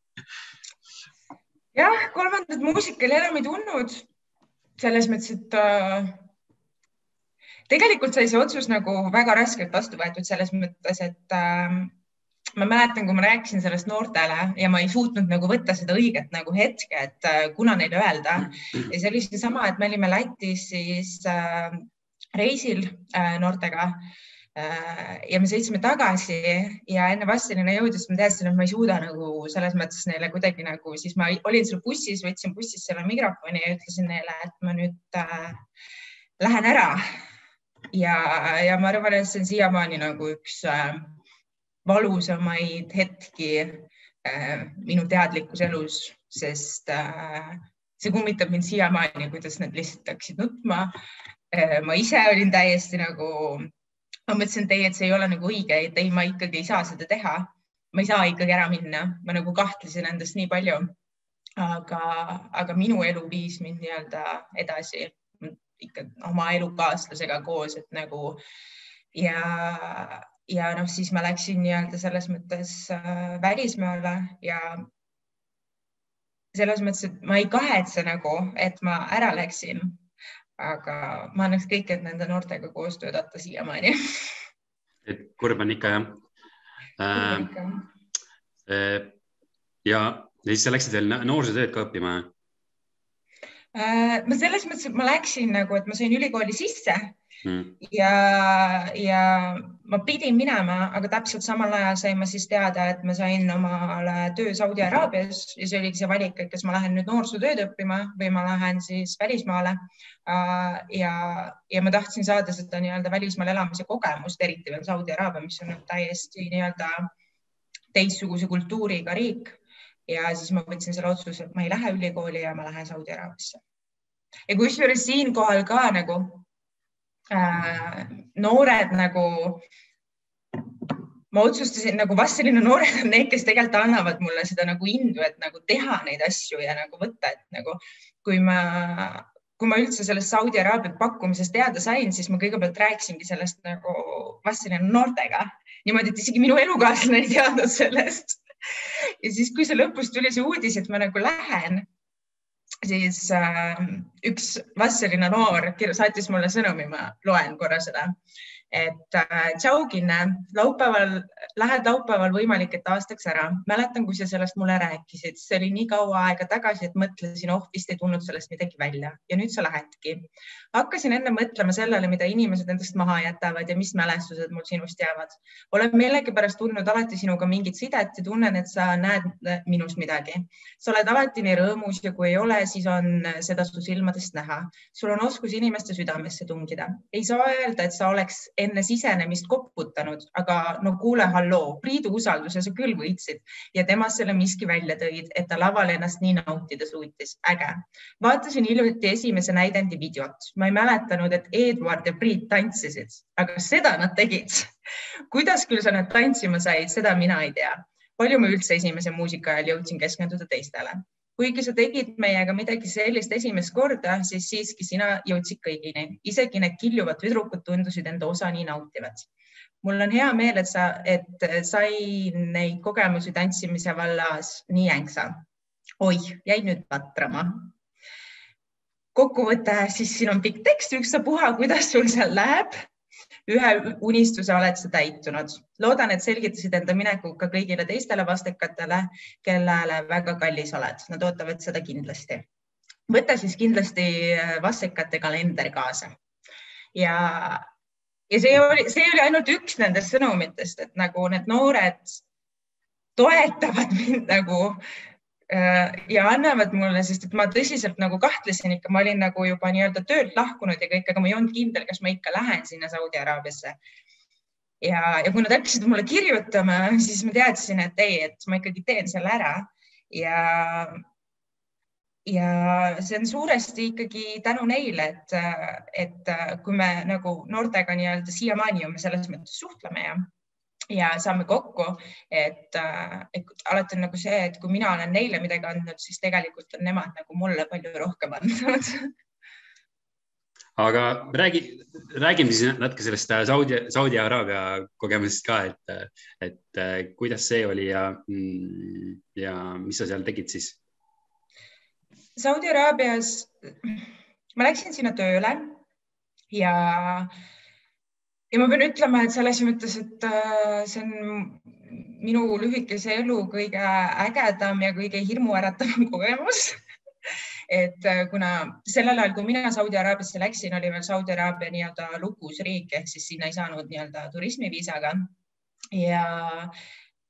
jah, kolmandat muusikali enam ei tulnud. selles mõttes, et äh, tegelikult sai see otsus nagu väga raskelt vastu võetud selles mõttes, et äh, ma mäletan, kui ma rääkisin sellest noortele ja ma ei suutnud nagu võtta seda õiget nagu hetke, et äh, kuna neile öelda ja see oli seesama, et me olime Lätis siis äh, reisil äh, noortega Äh, ja me sõitsime tagasi ja enne Vassilina jõudis, ma teadsin, et ma ei suuda nagu selles mõttes neile kuidagi nagu, siis ma olin seal bussis, võtsin bussis selle mikrofoni ja ütlesin neile, et ma nüüd äh, lähen ära. ja, ja ma arvan, et see on siiamaani nagu üks äh, valusamaid hetki äh, minu teadlikus elus, sest äh, see kummitab mind siiamaani, kuidas nad lihtsalt hakkasid nutma äh,. ma ise olin täiesti nagu ma mõtlesin, et ei, et see ei ole nagu õige, et ei, ma ikkagi ei saa seda teha. ma ei saa ikkagi ära minna, ma nagu kahtlesin endast nii palju. aga, aga minu elu viis mind nii-öelda edasi ikka oma elukaaslasega koos, et nagu ja, ja noh, siis ma läksin nii-öelda selles mõttes äh, välismaale ja selles mõttes, et ma ei kahetse nagu, et ma ära läksin aga ma annaks kõik, et nende noortega koos töötada siiamaani et kurb on ikka jah äh,. ja, ja siis sa läksid veel noorsootööd ka õppima? Äh, ma selles mõttes, et ma läksin nagu, et ma sain ülikooli sisse Mm. ja, ja ma pidin minema, aga täpselt samal ajal sain ma siis teada, et ma sain omale töö Saudi Araabias ja see oligi see valik, et kas ma lähen nüüd noorsootööd õppima või ma lähen siis välismaale. Ja, ja ma tahtsin saada seda nii-öelda välismaal elamise kogemust, eriti veel Saudi Araabia, mis on täiesti nii-öelda teistsuguse kultuuriga riik. ja siis ma võtsin selle otsuse, et ma ei lähe ülikooli ja ma lähen Saudi Araabiasse. ja kusjuures siinkohal ka nagu äh, noored nagu, ma otsustasin nagu vast selline noored on need, kes tegelikult annavad mulle seda nagu indu, et nagu teha neid asju ja nagu võtta, et nagu kui ma, kui ma üldse sellest Saudi Araabia pakkumisest teada sain, siis ma kõigepealt rääkisingi sellest nagu vast selline noortega niimoodi, et isegi minu elukaaslane ei teadnud sellest. ja siis, kui see lõpus tuli see uudis, et ma nagu lähen, siis äh, üks vast selline noor saatis mulle sõnumi, ma loen korra seda et äh, tšau, Kinne, laupäeval, lähed laupäeval võimalik, et aastaks ära. mäletan, kui sa sellest mulle rääkisid, see oli nii kaua aega tagasi, et mõtlesin, oh, vist ei tulnud sellest midagi välja ja nüüd sa lähedki. hakkasin enne mõtlema sellele, mida inimesed endast maha jätavad ja mis mälestused mul sinust jäävad. olen millegipärast tundnud alati sinuga mingit sidet ja tunnen, et sa näed minus midagi. sa oled alati nii rõõmus ja kui ei ole, siis on seda su silmadest näha. sul on oskus inimeste südamesse tungida. ei saa öelda, et sa oleks enne sisenemist koputanud, aga no kuule, halloo, Priidu usalduse sa küll võitsid ja temast selle miski välja tõid, et ta laval ennast nii nautida suutis. äge. vaatasin hiljuti esimese näidendi videot, ma ei mäletanud, et Eduard ja Priit tantsisid, aga seda nad tegid. kuidas küll sa nad tantsima said, seda mina ei tea. palju ma üldse esimese muusika ajal jõudsin keskenduda teistele kuigi sa tegid meiega midagi sellist esimest korda, siis siiski sina jõudsid kõigini, isegi need killuvad tüdrukud tundusid enda osa nii nautivad. mul on hea meel, et sa, et sai neid kogemusi tantsimise vallas nii ängsa. oih, jäi nüüd patrama. kokkuvõte, siis siin on pikk tekst, ükstapuha, kuidas sul seal läheb ühe unistuse oled sa täitunud. loodan, et selgitasid enda minekut ka kõigile teistele vastekatele, kellele väga kallis oled. Nad ootavad seda kindlasti. võta siis kindlasti vastekate kalender kaasa. ja, ja see oli, see oli ainult üks nendest sõnumitest, et nagu need noored toetavad mind nagu Äh, ja annavad mulle, sest et ma tõsiselt nagu kahtlesin ikka, ma olin nagu juba nii-öelda töölt lahkunud ja kõik, aga ma ei olnud kindel, kas ma ikka lähen sinna Saudi Araabiasse. ja, ja kui nad hakkasid mulle kirjutama, siis ma teadsin, et ei, et ma ikkagi teen selle ära ja ja see on suuresti ikkagi tänu neile, et, et kui me nagu noortega nii-öelda siiamaani ju me selles mõttes suhtleme ja ja saame kokku, et, et alati on nagu see, et kui mina olen neile midagi andnud, siis tegelikult on nemad nagu mulle palju rohkem andnud aga räägi, räägime siis natuke sellest äh, Saudi, Saudi Araabia kogemusest ka, et, et äh, kuidas see oli ja, mm, ja mis sa seal tegid siis? Saudi Araabias, ma läksin sinna tööle ja äh, ja ma pean ütlema, et selles mõttes, et äh, see on minu lühikese elu kõige ägedam ja kõige hirmuäratavam kogemus. Et äh, kuna sellel ajal, kui mina Saudi Araabiasse läksin, oli veel Saudi Araabia nii-öelda lukus riik ehk siis sinna ei saanud nii-öelda turismiviisaga. Ja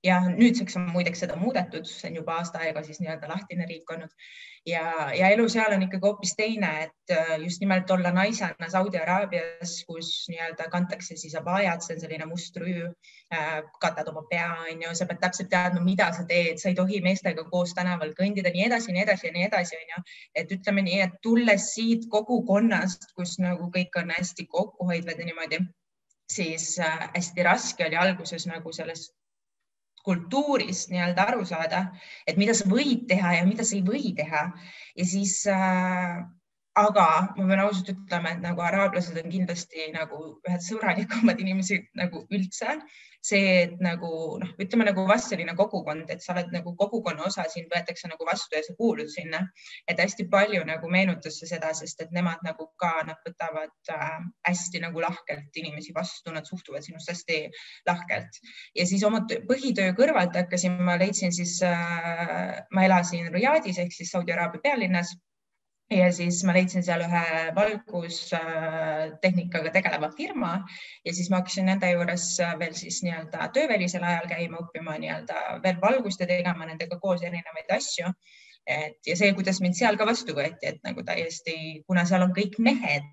ja nüüdseks on muideks seda muudetud, see on juba aasta aega siis nii-öelda lahtine riik olnud ja, ja elu seal on ikkagi hoopis teine, et äh, just nimelt olla naisena Saudi Araabias, kus nii-öelda kantakse siis abajad, see on selline must rüü äh,, katad oma pea, onju, sa pead täpselt teadma, mida sa teed, sa ei tohi meestega koos tänaval kõndida, nii edasi, nii edasi ja nii edasi, onju. et ütleme nii, et tulles siit kogukonnast, kus nagu kõik on hästi kokkuhoidvad ja niimoodi, siis äh, hästi raske oli alguses nagu sellest kultuurist nii-öelda aru saada, et mida sa võid teha ja mida sa ei või teha. Ja siis äh, aga ma pean ausalt ütlema, et nagu araablased on kindlasti nagu ühed sõbralikumad inimesed nagu üldse. see, et nagu noh, ütleme nagu vast selline kogukond, et sa oled nagu kogukonna osa, sind võetakse nagu vastu ja sa kuulud sinna. et hästi palju nagu meenutas see seda, sest et nemad nagu ka, nad võtavad äh, hästi nagu lahkelt inimesi vastu, nad suhtuvad sinust hästi lahkelt. ja siis oma põhitöö kõrvalt hakkasin, ma leidsin siis äh,, ma elasin Riyadis ehk siis Saudi Araabia pealinnas ja siis ma leidsin seal ühe valgustehnikaga tegeleva firma ja siis ma hakkasin nende juures veel siis nii-öelda töövälisel ajal käima õppima nii-öelda veel valgust ja tegema nendega koos erinevaid asju. et ja see, kuidas mind seal ka vastu võeti, et nagu täiesti, kuna seal on kõik mehed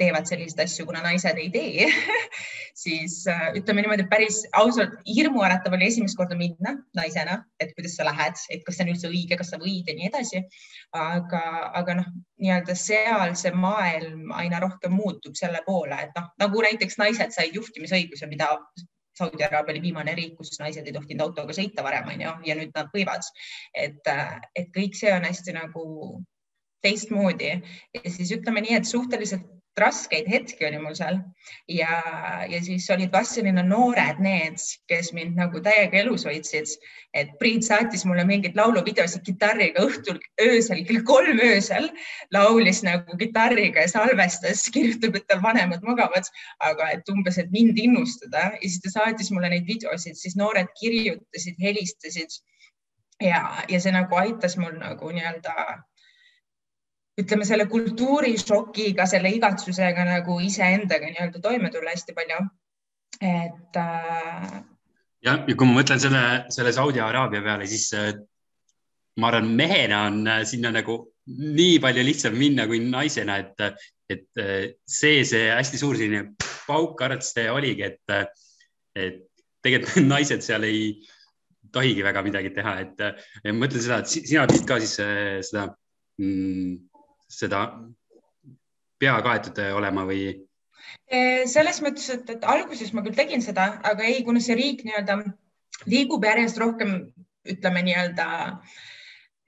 teevad selliseid asju, kuna naised ei tee siis äh, ütleme niimoodi päris ausalt hirmuäratav oli esimest korda minna naisena, et kuidas sa lähed, et kas see on üldse õige, kas sa võid ja nii edasi. aga, aga noh, nii-öelda seal see maailm aina rohkem muutub selle poole, et noh, nagu näiteks naised said juhtimisõiguse, mida Saudi Araabia oli viimane riik, kus naised ei tohtinud autoga sõita varem, onju, ja nüüd nad võivad. et, et kõik see on hästi nagu teistmoodi ja siis ütleme nii, et suhteliselt raskeid hetki oli mul seal ja, ja siis olid vast selline noored need, kes mind nagu täiega elus hoidsid. et Priit saatis mulle mingeid lauluvideosid kitarriga õhtul öösel kell kolm öösel, laulis nagu kitarriga ja salvestas, kirjutab, et tal vanemad magavad, aga et umbes, et mind innustada ja siis ta saatis mulle neid videosid, siis noored kirjutasid, helistasid ja, ja see nagu aitas mul nagu nii-öelda ütleme selle kultuurišokiga, selle igatsusega nagu iseendaga nii-öelda toime tulla hästi palju. et äh.... jah, ja kui ma mõtlen selle, selle Saudi Araabia peale, siis äh, ma arvan, mehena on äh, sinna nagu nii palju lihtsam minna kui naisena, et, et äh, see, see hästi suur selline pauk arvates oligi, et, et tegelikult naised seal ei tohigi väga midagi teha, et mõtlen seda, et sina pidid ka siis seda mm, seda pea kaetud olema või? selles mõttes, et, et alguses ma küll tegin seda, aga ei, kuna see riik nii-öelda liigub järjest rohkem, ütleme nii-öelda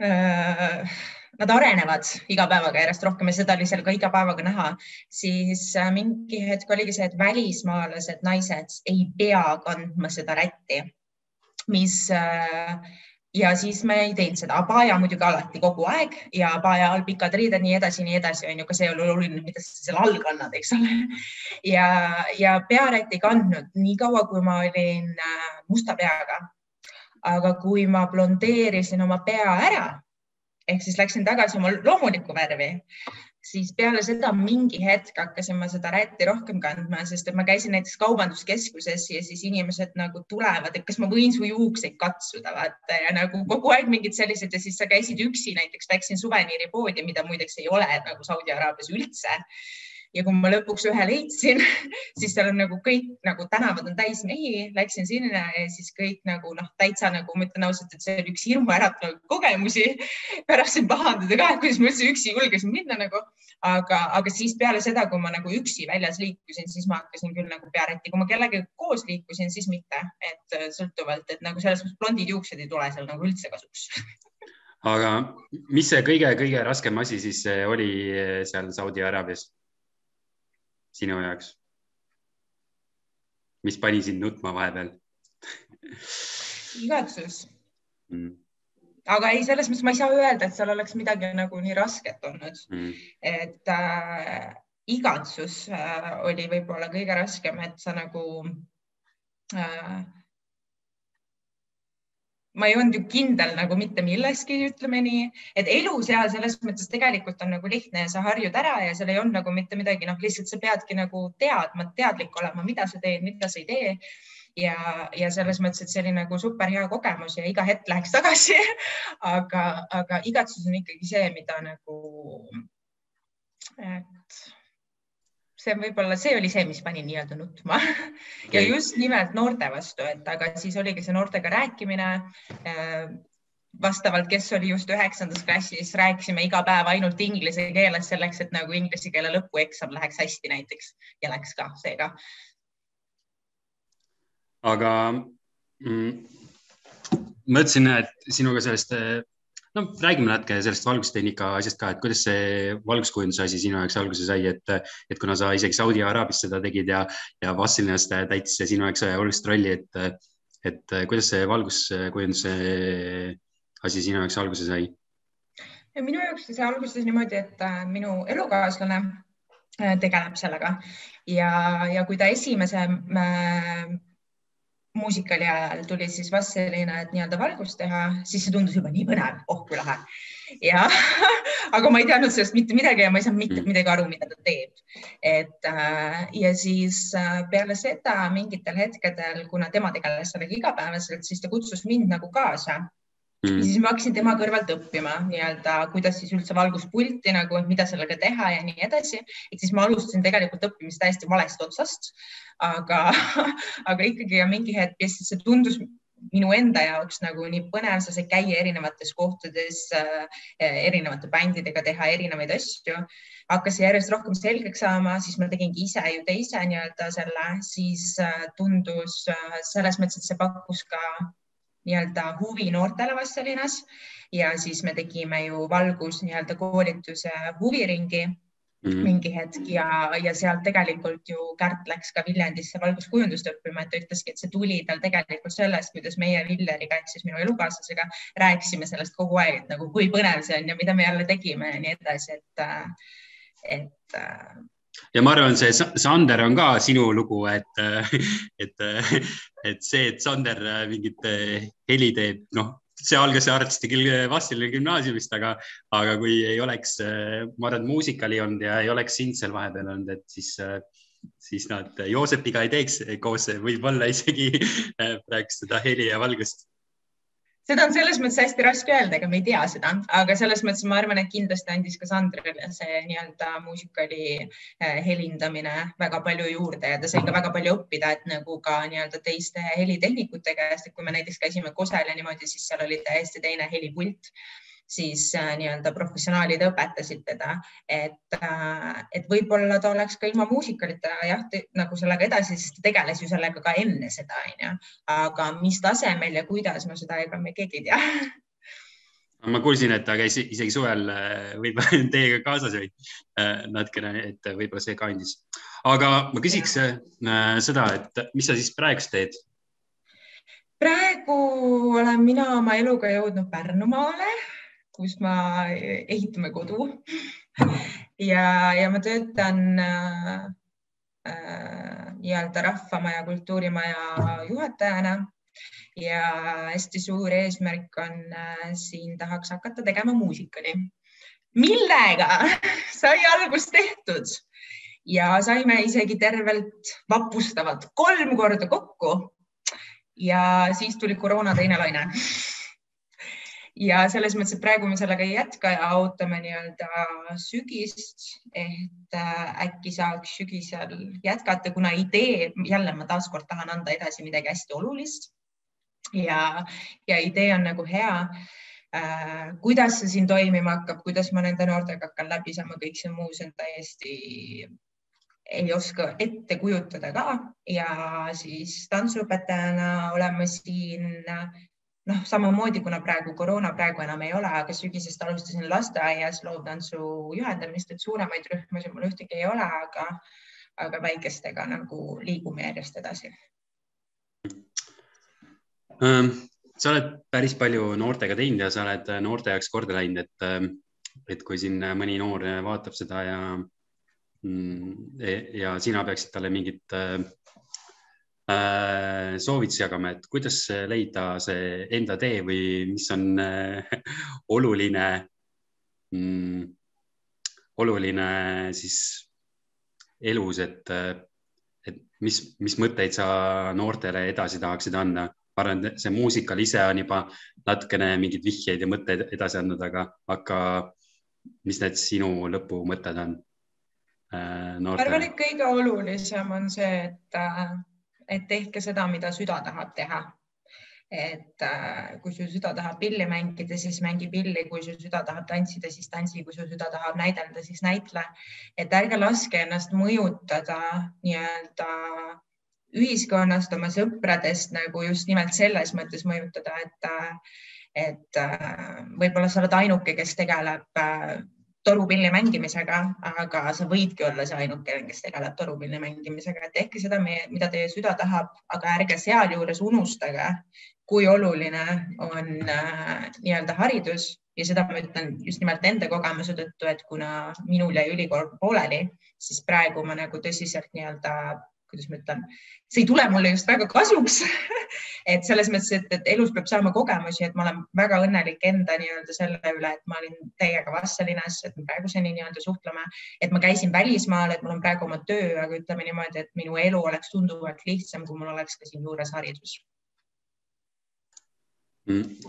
äh, nad arenevad iga päevaga järjest rohkem ja seda oli seal ka iga päevaga näha, siis äh, mingi hetk oligi see, et välismaalased naised ei pea kandma seda rätti, mis äh, ja siis me ei teinud seda, abaya muidugi alati kogu aeg ja abaya all pikad riided, nii edasi, nii edasi, on ju, ka see ole oluline, mida sa seal all kannad, eks ole. ja, ja pearätt ei kandnud nii kaua, kui ma olin äh, musta peaga. aga kui ma blondeerisin oma pea ära ehk siis läksin tagasi oma loomulikku värvi, siis peale seda mingi hetk hakkasin ma seda rätti rohkem kandma, sest et ma käisin näiteks kaubanduskeskuses ja siis inimesed nagu tulevad, et kas ma võin su juukseid katsuda, vaata ja nagu kogu aeg mingid sellised ja siis sa käisid üksi, näiteks läksin suveniiripoodi, mida muideks ei ole nagu Saudi Araabias üldse ja kui ma lõpuks ühe leidsin, siis seal on nagu kõik nagu tänavad on täis mehi, läksin sinna ja siis kõik nagu noh, täitsa nagu ma ütlen ausalt, et see oli üks hirmuäratav kogemusi. pärast sain pahandada ka, et kuidas ma üldse üksi julgesin minna nagu, aga, aga siis peale seda, kui ma nagu üksi väljas liikusin, siis ma hakkasin küll nagu pearätti, kui ma kellegagi koos liikusin, siis mitte, et sõltuvalt, et nagu selles mõttes blondid juuksed ei tule seal nagu üldse kasuks. Aga mis see kõige-kõige raskem asi siis oli seal Saudi Araabias? Sinu jaoks? mis pani sind nutma vahepeal igatsus mm. aga ei, selles mõttes ma ei saa öelda, et seal oleks midagi nagu nii rasket olnud mm., et äh, igatsus äh, oli võib-olla kõige raskem, et sa nagu äh, ma ei olnud ju kindel nagu mitte milleski, ütleme nii, et elu seal selles mõttes tegelikult on nagu lihtne ja sa harjud ära ja seal ei olnud nagu mitte midagi, noh, lihtsalt sa peadki nagu teadma, teadlik olema, mida sa teed, mida sa ei tee. ja, ja selles mõttes, et see oli nagu super hea kogemus ja iga hetk läheks tagasi aga, aga igatsus on ikkagi see, mida nagu, et see võib-olla, see oli see, mis pani nii-öelda nutma ja just nimelt noorte vastu, et aga siis oligi see noortega rääkimine. Äh, vastavalt, kes oli just üheksandas klassis, rääkisime iga päev ainult inglise keeles selleks, et nagu inglise keele lõpueksam läheks hästi näiteks ja läks ka seega. aga mm, mõtlesin, et sinuga sellest no räägime natuke sellest valgustehnika asjast ka, et kuidas see valguskujunduse asi sinu jaoks alguse sai, et, et kuna sa isegi Saudi Araabias seda tegid ja, ja Vassilinnas täitis see sinu jaoks olulist rolli, et, et kuidas see valguskujunduse asi sinu jaoks alguse sai? minu jaoks sai alguse niimoodi, et äh, minu elukaaslane äh, tegeleb sellega ja, ja kui ta esimese äh, muusikali ajal tuli siis vast selline, et nii-öelda valgust teha, siis see tundus juba nii põnev, oh kui lahe. ja aga ma ei teadnud sellest mitte midagi ja ma ei saanud mitte mm. midagi aru, mida ta teeb. et äh, ja siis äh, peale seda mingitel hetkedel, kuna tema tegeles sellega igapäevaselt, siis ta kutsus mind nagu kaasa mm.. siis ma hakkasin tema kõrvalt õppima nii-öelda, kuidas siis üldse valguspulti nagu, mida sellega teha ja nii edasi. ehk siis ma alustasin tegelikult õppimist täiesti valest otsast, aga, aga ikkagi mingi hetk siis see tundus minu enda jaoks nagu nii põnev, sa said käia erinevates kohtades äh, erinevate bändidega, teha erinevaid asju. hakkas järjest rohkem selgeks saama, siis ma tegingi ise ju teise nii-öelda selle, siis äh, tundus äh, selles mõttes, et see pakkus ka nii-öelda huvi noortele Vastselinas ja siis me tegime ju valgus nii-öelda koolituse huviringi mm -hmm. mingi hetk ja, ja sealt tegelikult ju Kärt läks ka Viljandisse valguskujundust õppima, et ta ütleski, et see tuli tal tegelikult sellest, kuidas meie Villeriga ehk siis minu elukaaslasega rääkisime sellest kogu aeg, et nagu kui põnev see on ja mida me jälle tegime ja nii edasi, et, et ja ma arvan, see Sander on ka sinu lugu, et, et, et see, et Sander mingit heli teeb, noh, see algas arvatavasti küll Vastseliini gümnaasiumist, aga, aga kui ei oleks, ma arvan, muusikali olnud ja ei oleks sind seal vahepeal olnud, et siis, siis nad Joosepiga ei teeks koos võib-olla isegi praegu seda heli ja valgust seda on selles mõttes hästi raske öelda, ega me ei tea seda, aga selles mõttes ma arvan, et kindlasti andis ka Sandrile see nii-öelda muusikali eh, helindamine väga palju juurde ja ta sai ka väga palju õppida, et nagu ka nii-öelda teiste helitehnikute käest, et kui me näiteks käisime Kosel ja niimoodi, siis seal oli täiesti teine helipult siis äh, nii-öelda professionaalid õpetasid teda, et, äh, et võib-olla ta oleks ka ilma muusikalita jah, nagu sellega edasi, sest ta tegeles ju sellega ka enne seda, onju. aga mis tasemel ja kuidas, no seda ega me keegi ei tea ma kuulsin, et ta käis isegi suvel äh, võib-olla teiega kaasas või natukene, et võib-olla see ka andis. aga ma küsiks ja. seda, et mis sa siis praegu teed? praegu olen mina oma eluga jõudnud Pärnumaale kus ma ehitame kodu. Ja, ja ma töötan äh, äh, nii-öelda Rahvamaja kultuurimaja juhatajana. Ja hästi suur eesmärk on äh, siin tahaks hakata tegema muusikali, millega sai algust tehtud? Ja saime isegi tervelt vapustavalt kolm korda kokku. ja siis tuli koroona teine laine ja selles mõttes, et praegu me sellega ei jätka ja ootame nii-öelda sügist, et äh, äkki saaks sügisel jätkata, kuna idee, jälle ma taaskord tahan anda edasi midagi hästi olulist. ja, ja idee on nagu hea äh,. kuidas see siin toimima hakkab, kuidas ma nende noortega hakkan läbi saama, kõik see muu, see on täiesti ei oska ette kujutada ka ja siis tantsuõpetajana oleme siin noh, samamoodi kuna praegu koroona praegu enam ei ole, aga sügisest alustasin lasteaias loovtantsu juhendamist, et suuremaid rühmasid mul ühtegi ei ole, aga, aga väikestega nagu liigume järjest edasi ähm,. sa oled päris palju noortega teinud ja sa oled noorte jaoks korda läinud, et, ähm, et kui siin mõni noor vaatab seda ja, mm, ja sina peaksid talle mingit äh, Äh, soovitusi jagama, et kuidas leida see enda tee või mis on äh, oluline mm,, oluline siis elus, et, et mis, mis mõtteid sa noortele edasi tahaksid anda? ma arvan, et see muusikal ise on juba natukene mingeid vihjeid ja mõtteid edasi andnud, aga, aga mis need sinu lõpumõtted on äh,? ma arvan, et kõige olulisem on see, et äh, et tehke seda, mida süda tahab teha. et äh, kui su süda tahab pilli mängida, siis mängi pilli, kui su süda tahab tantsida, siis tantsi, kui su süda tahab näidelda, siis näitle. et ärge laske ennast mõjutada nii-öelda ühiskonnast, oma sõpradest nagu just nimelt selles mõttes mõjutada, et et äh, võib-olla sa oled ainuke, kes tegeleb äh, torupilli mängimisega, aga sa võidki olla see ainukene, kes tegeleb torupilli mängimisega, et tehke seda, mida teie süda tahab, aga ärge sealjuures unustage, kui oluline on äh, nii-öelda haridus. Ja seda ma ütlen just nimelt enda kogemuse tõttu, et kuna minul jäi ülikool pooleli, siis praegu ma nagu tõsiselt nii-öelda kuidas ma ütlen, see ei tule mulle just väga kasuks. Et selles mõttes, et, et elus peab saama kogemusi, et ma olen väga õnnelik enda nii-öelda selle üle, et ma olin teiega Vastselinas, et me praeguseni nii-öelda suhtleme, et ma käisin välismaal, et mul on praegu oma töö, aga ütleme niimoodi, et minu elu oleks tunduvalt lihtsam, kui mul oleks ka siinjuures haridus.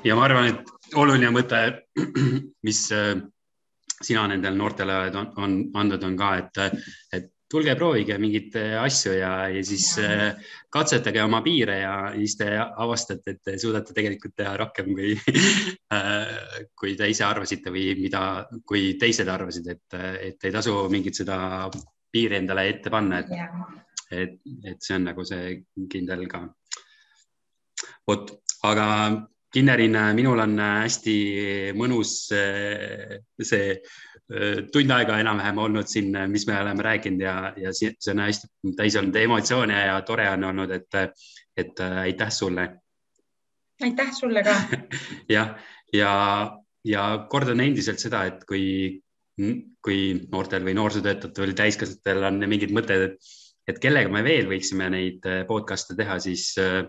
Ja ma arvan, et oluline mõte, mis äh, sina nendele noortele on, on andnud, on ka, et, et tulge proovige mingeid äh, asju ja, ja siis ja. Äh, katsetage oma piire ja siis te avastate, et te suudate tegelikult teha rohkem kui äh, kui te ise arvasite või mida, kui teised arvasid, et, et ei tasu mingit seda piiri endale ette panna, et et, et see on nagu see kindel ka. vot, aga Kinnerin, minul on hästi mõnus see tund aega enam-vähem olnud siin, mis me oleme rääkinud ja, ja see on hästi täis olnud emotsioone ja tore on olnud, et, et aitäh sulle. aitäh sulle ka. jah, ja, ja kordan endiselt seda, et kui, kui noortel või noorsootöötajatel või täiskasvanutel on mingid mõtted, et, et kellega me veel võiksime neid podcast'e teha, siis äh,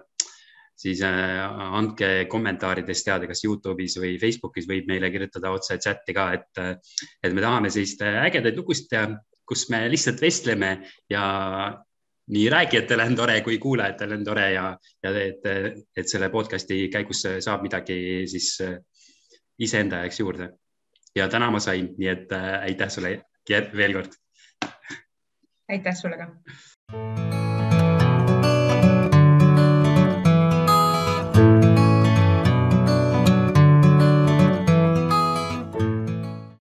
siis äh, andke kommentaarides teada, kas Youtube'is või Facebookis võib meile kirjutada otse chati ka, et, et me tahame sellist ägedaid lugusid teha, kus me lihtsalt vestleme ja nii rääkijatel on tore kui kuulajatel on tore ja, ja et, et selle podcast'i käigus saab midagi siis äh, iseenda jaoks juurde. ja täna ma sain, nii et äh, aitäh sulle veel kord. aitäh sulle ka.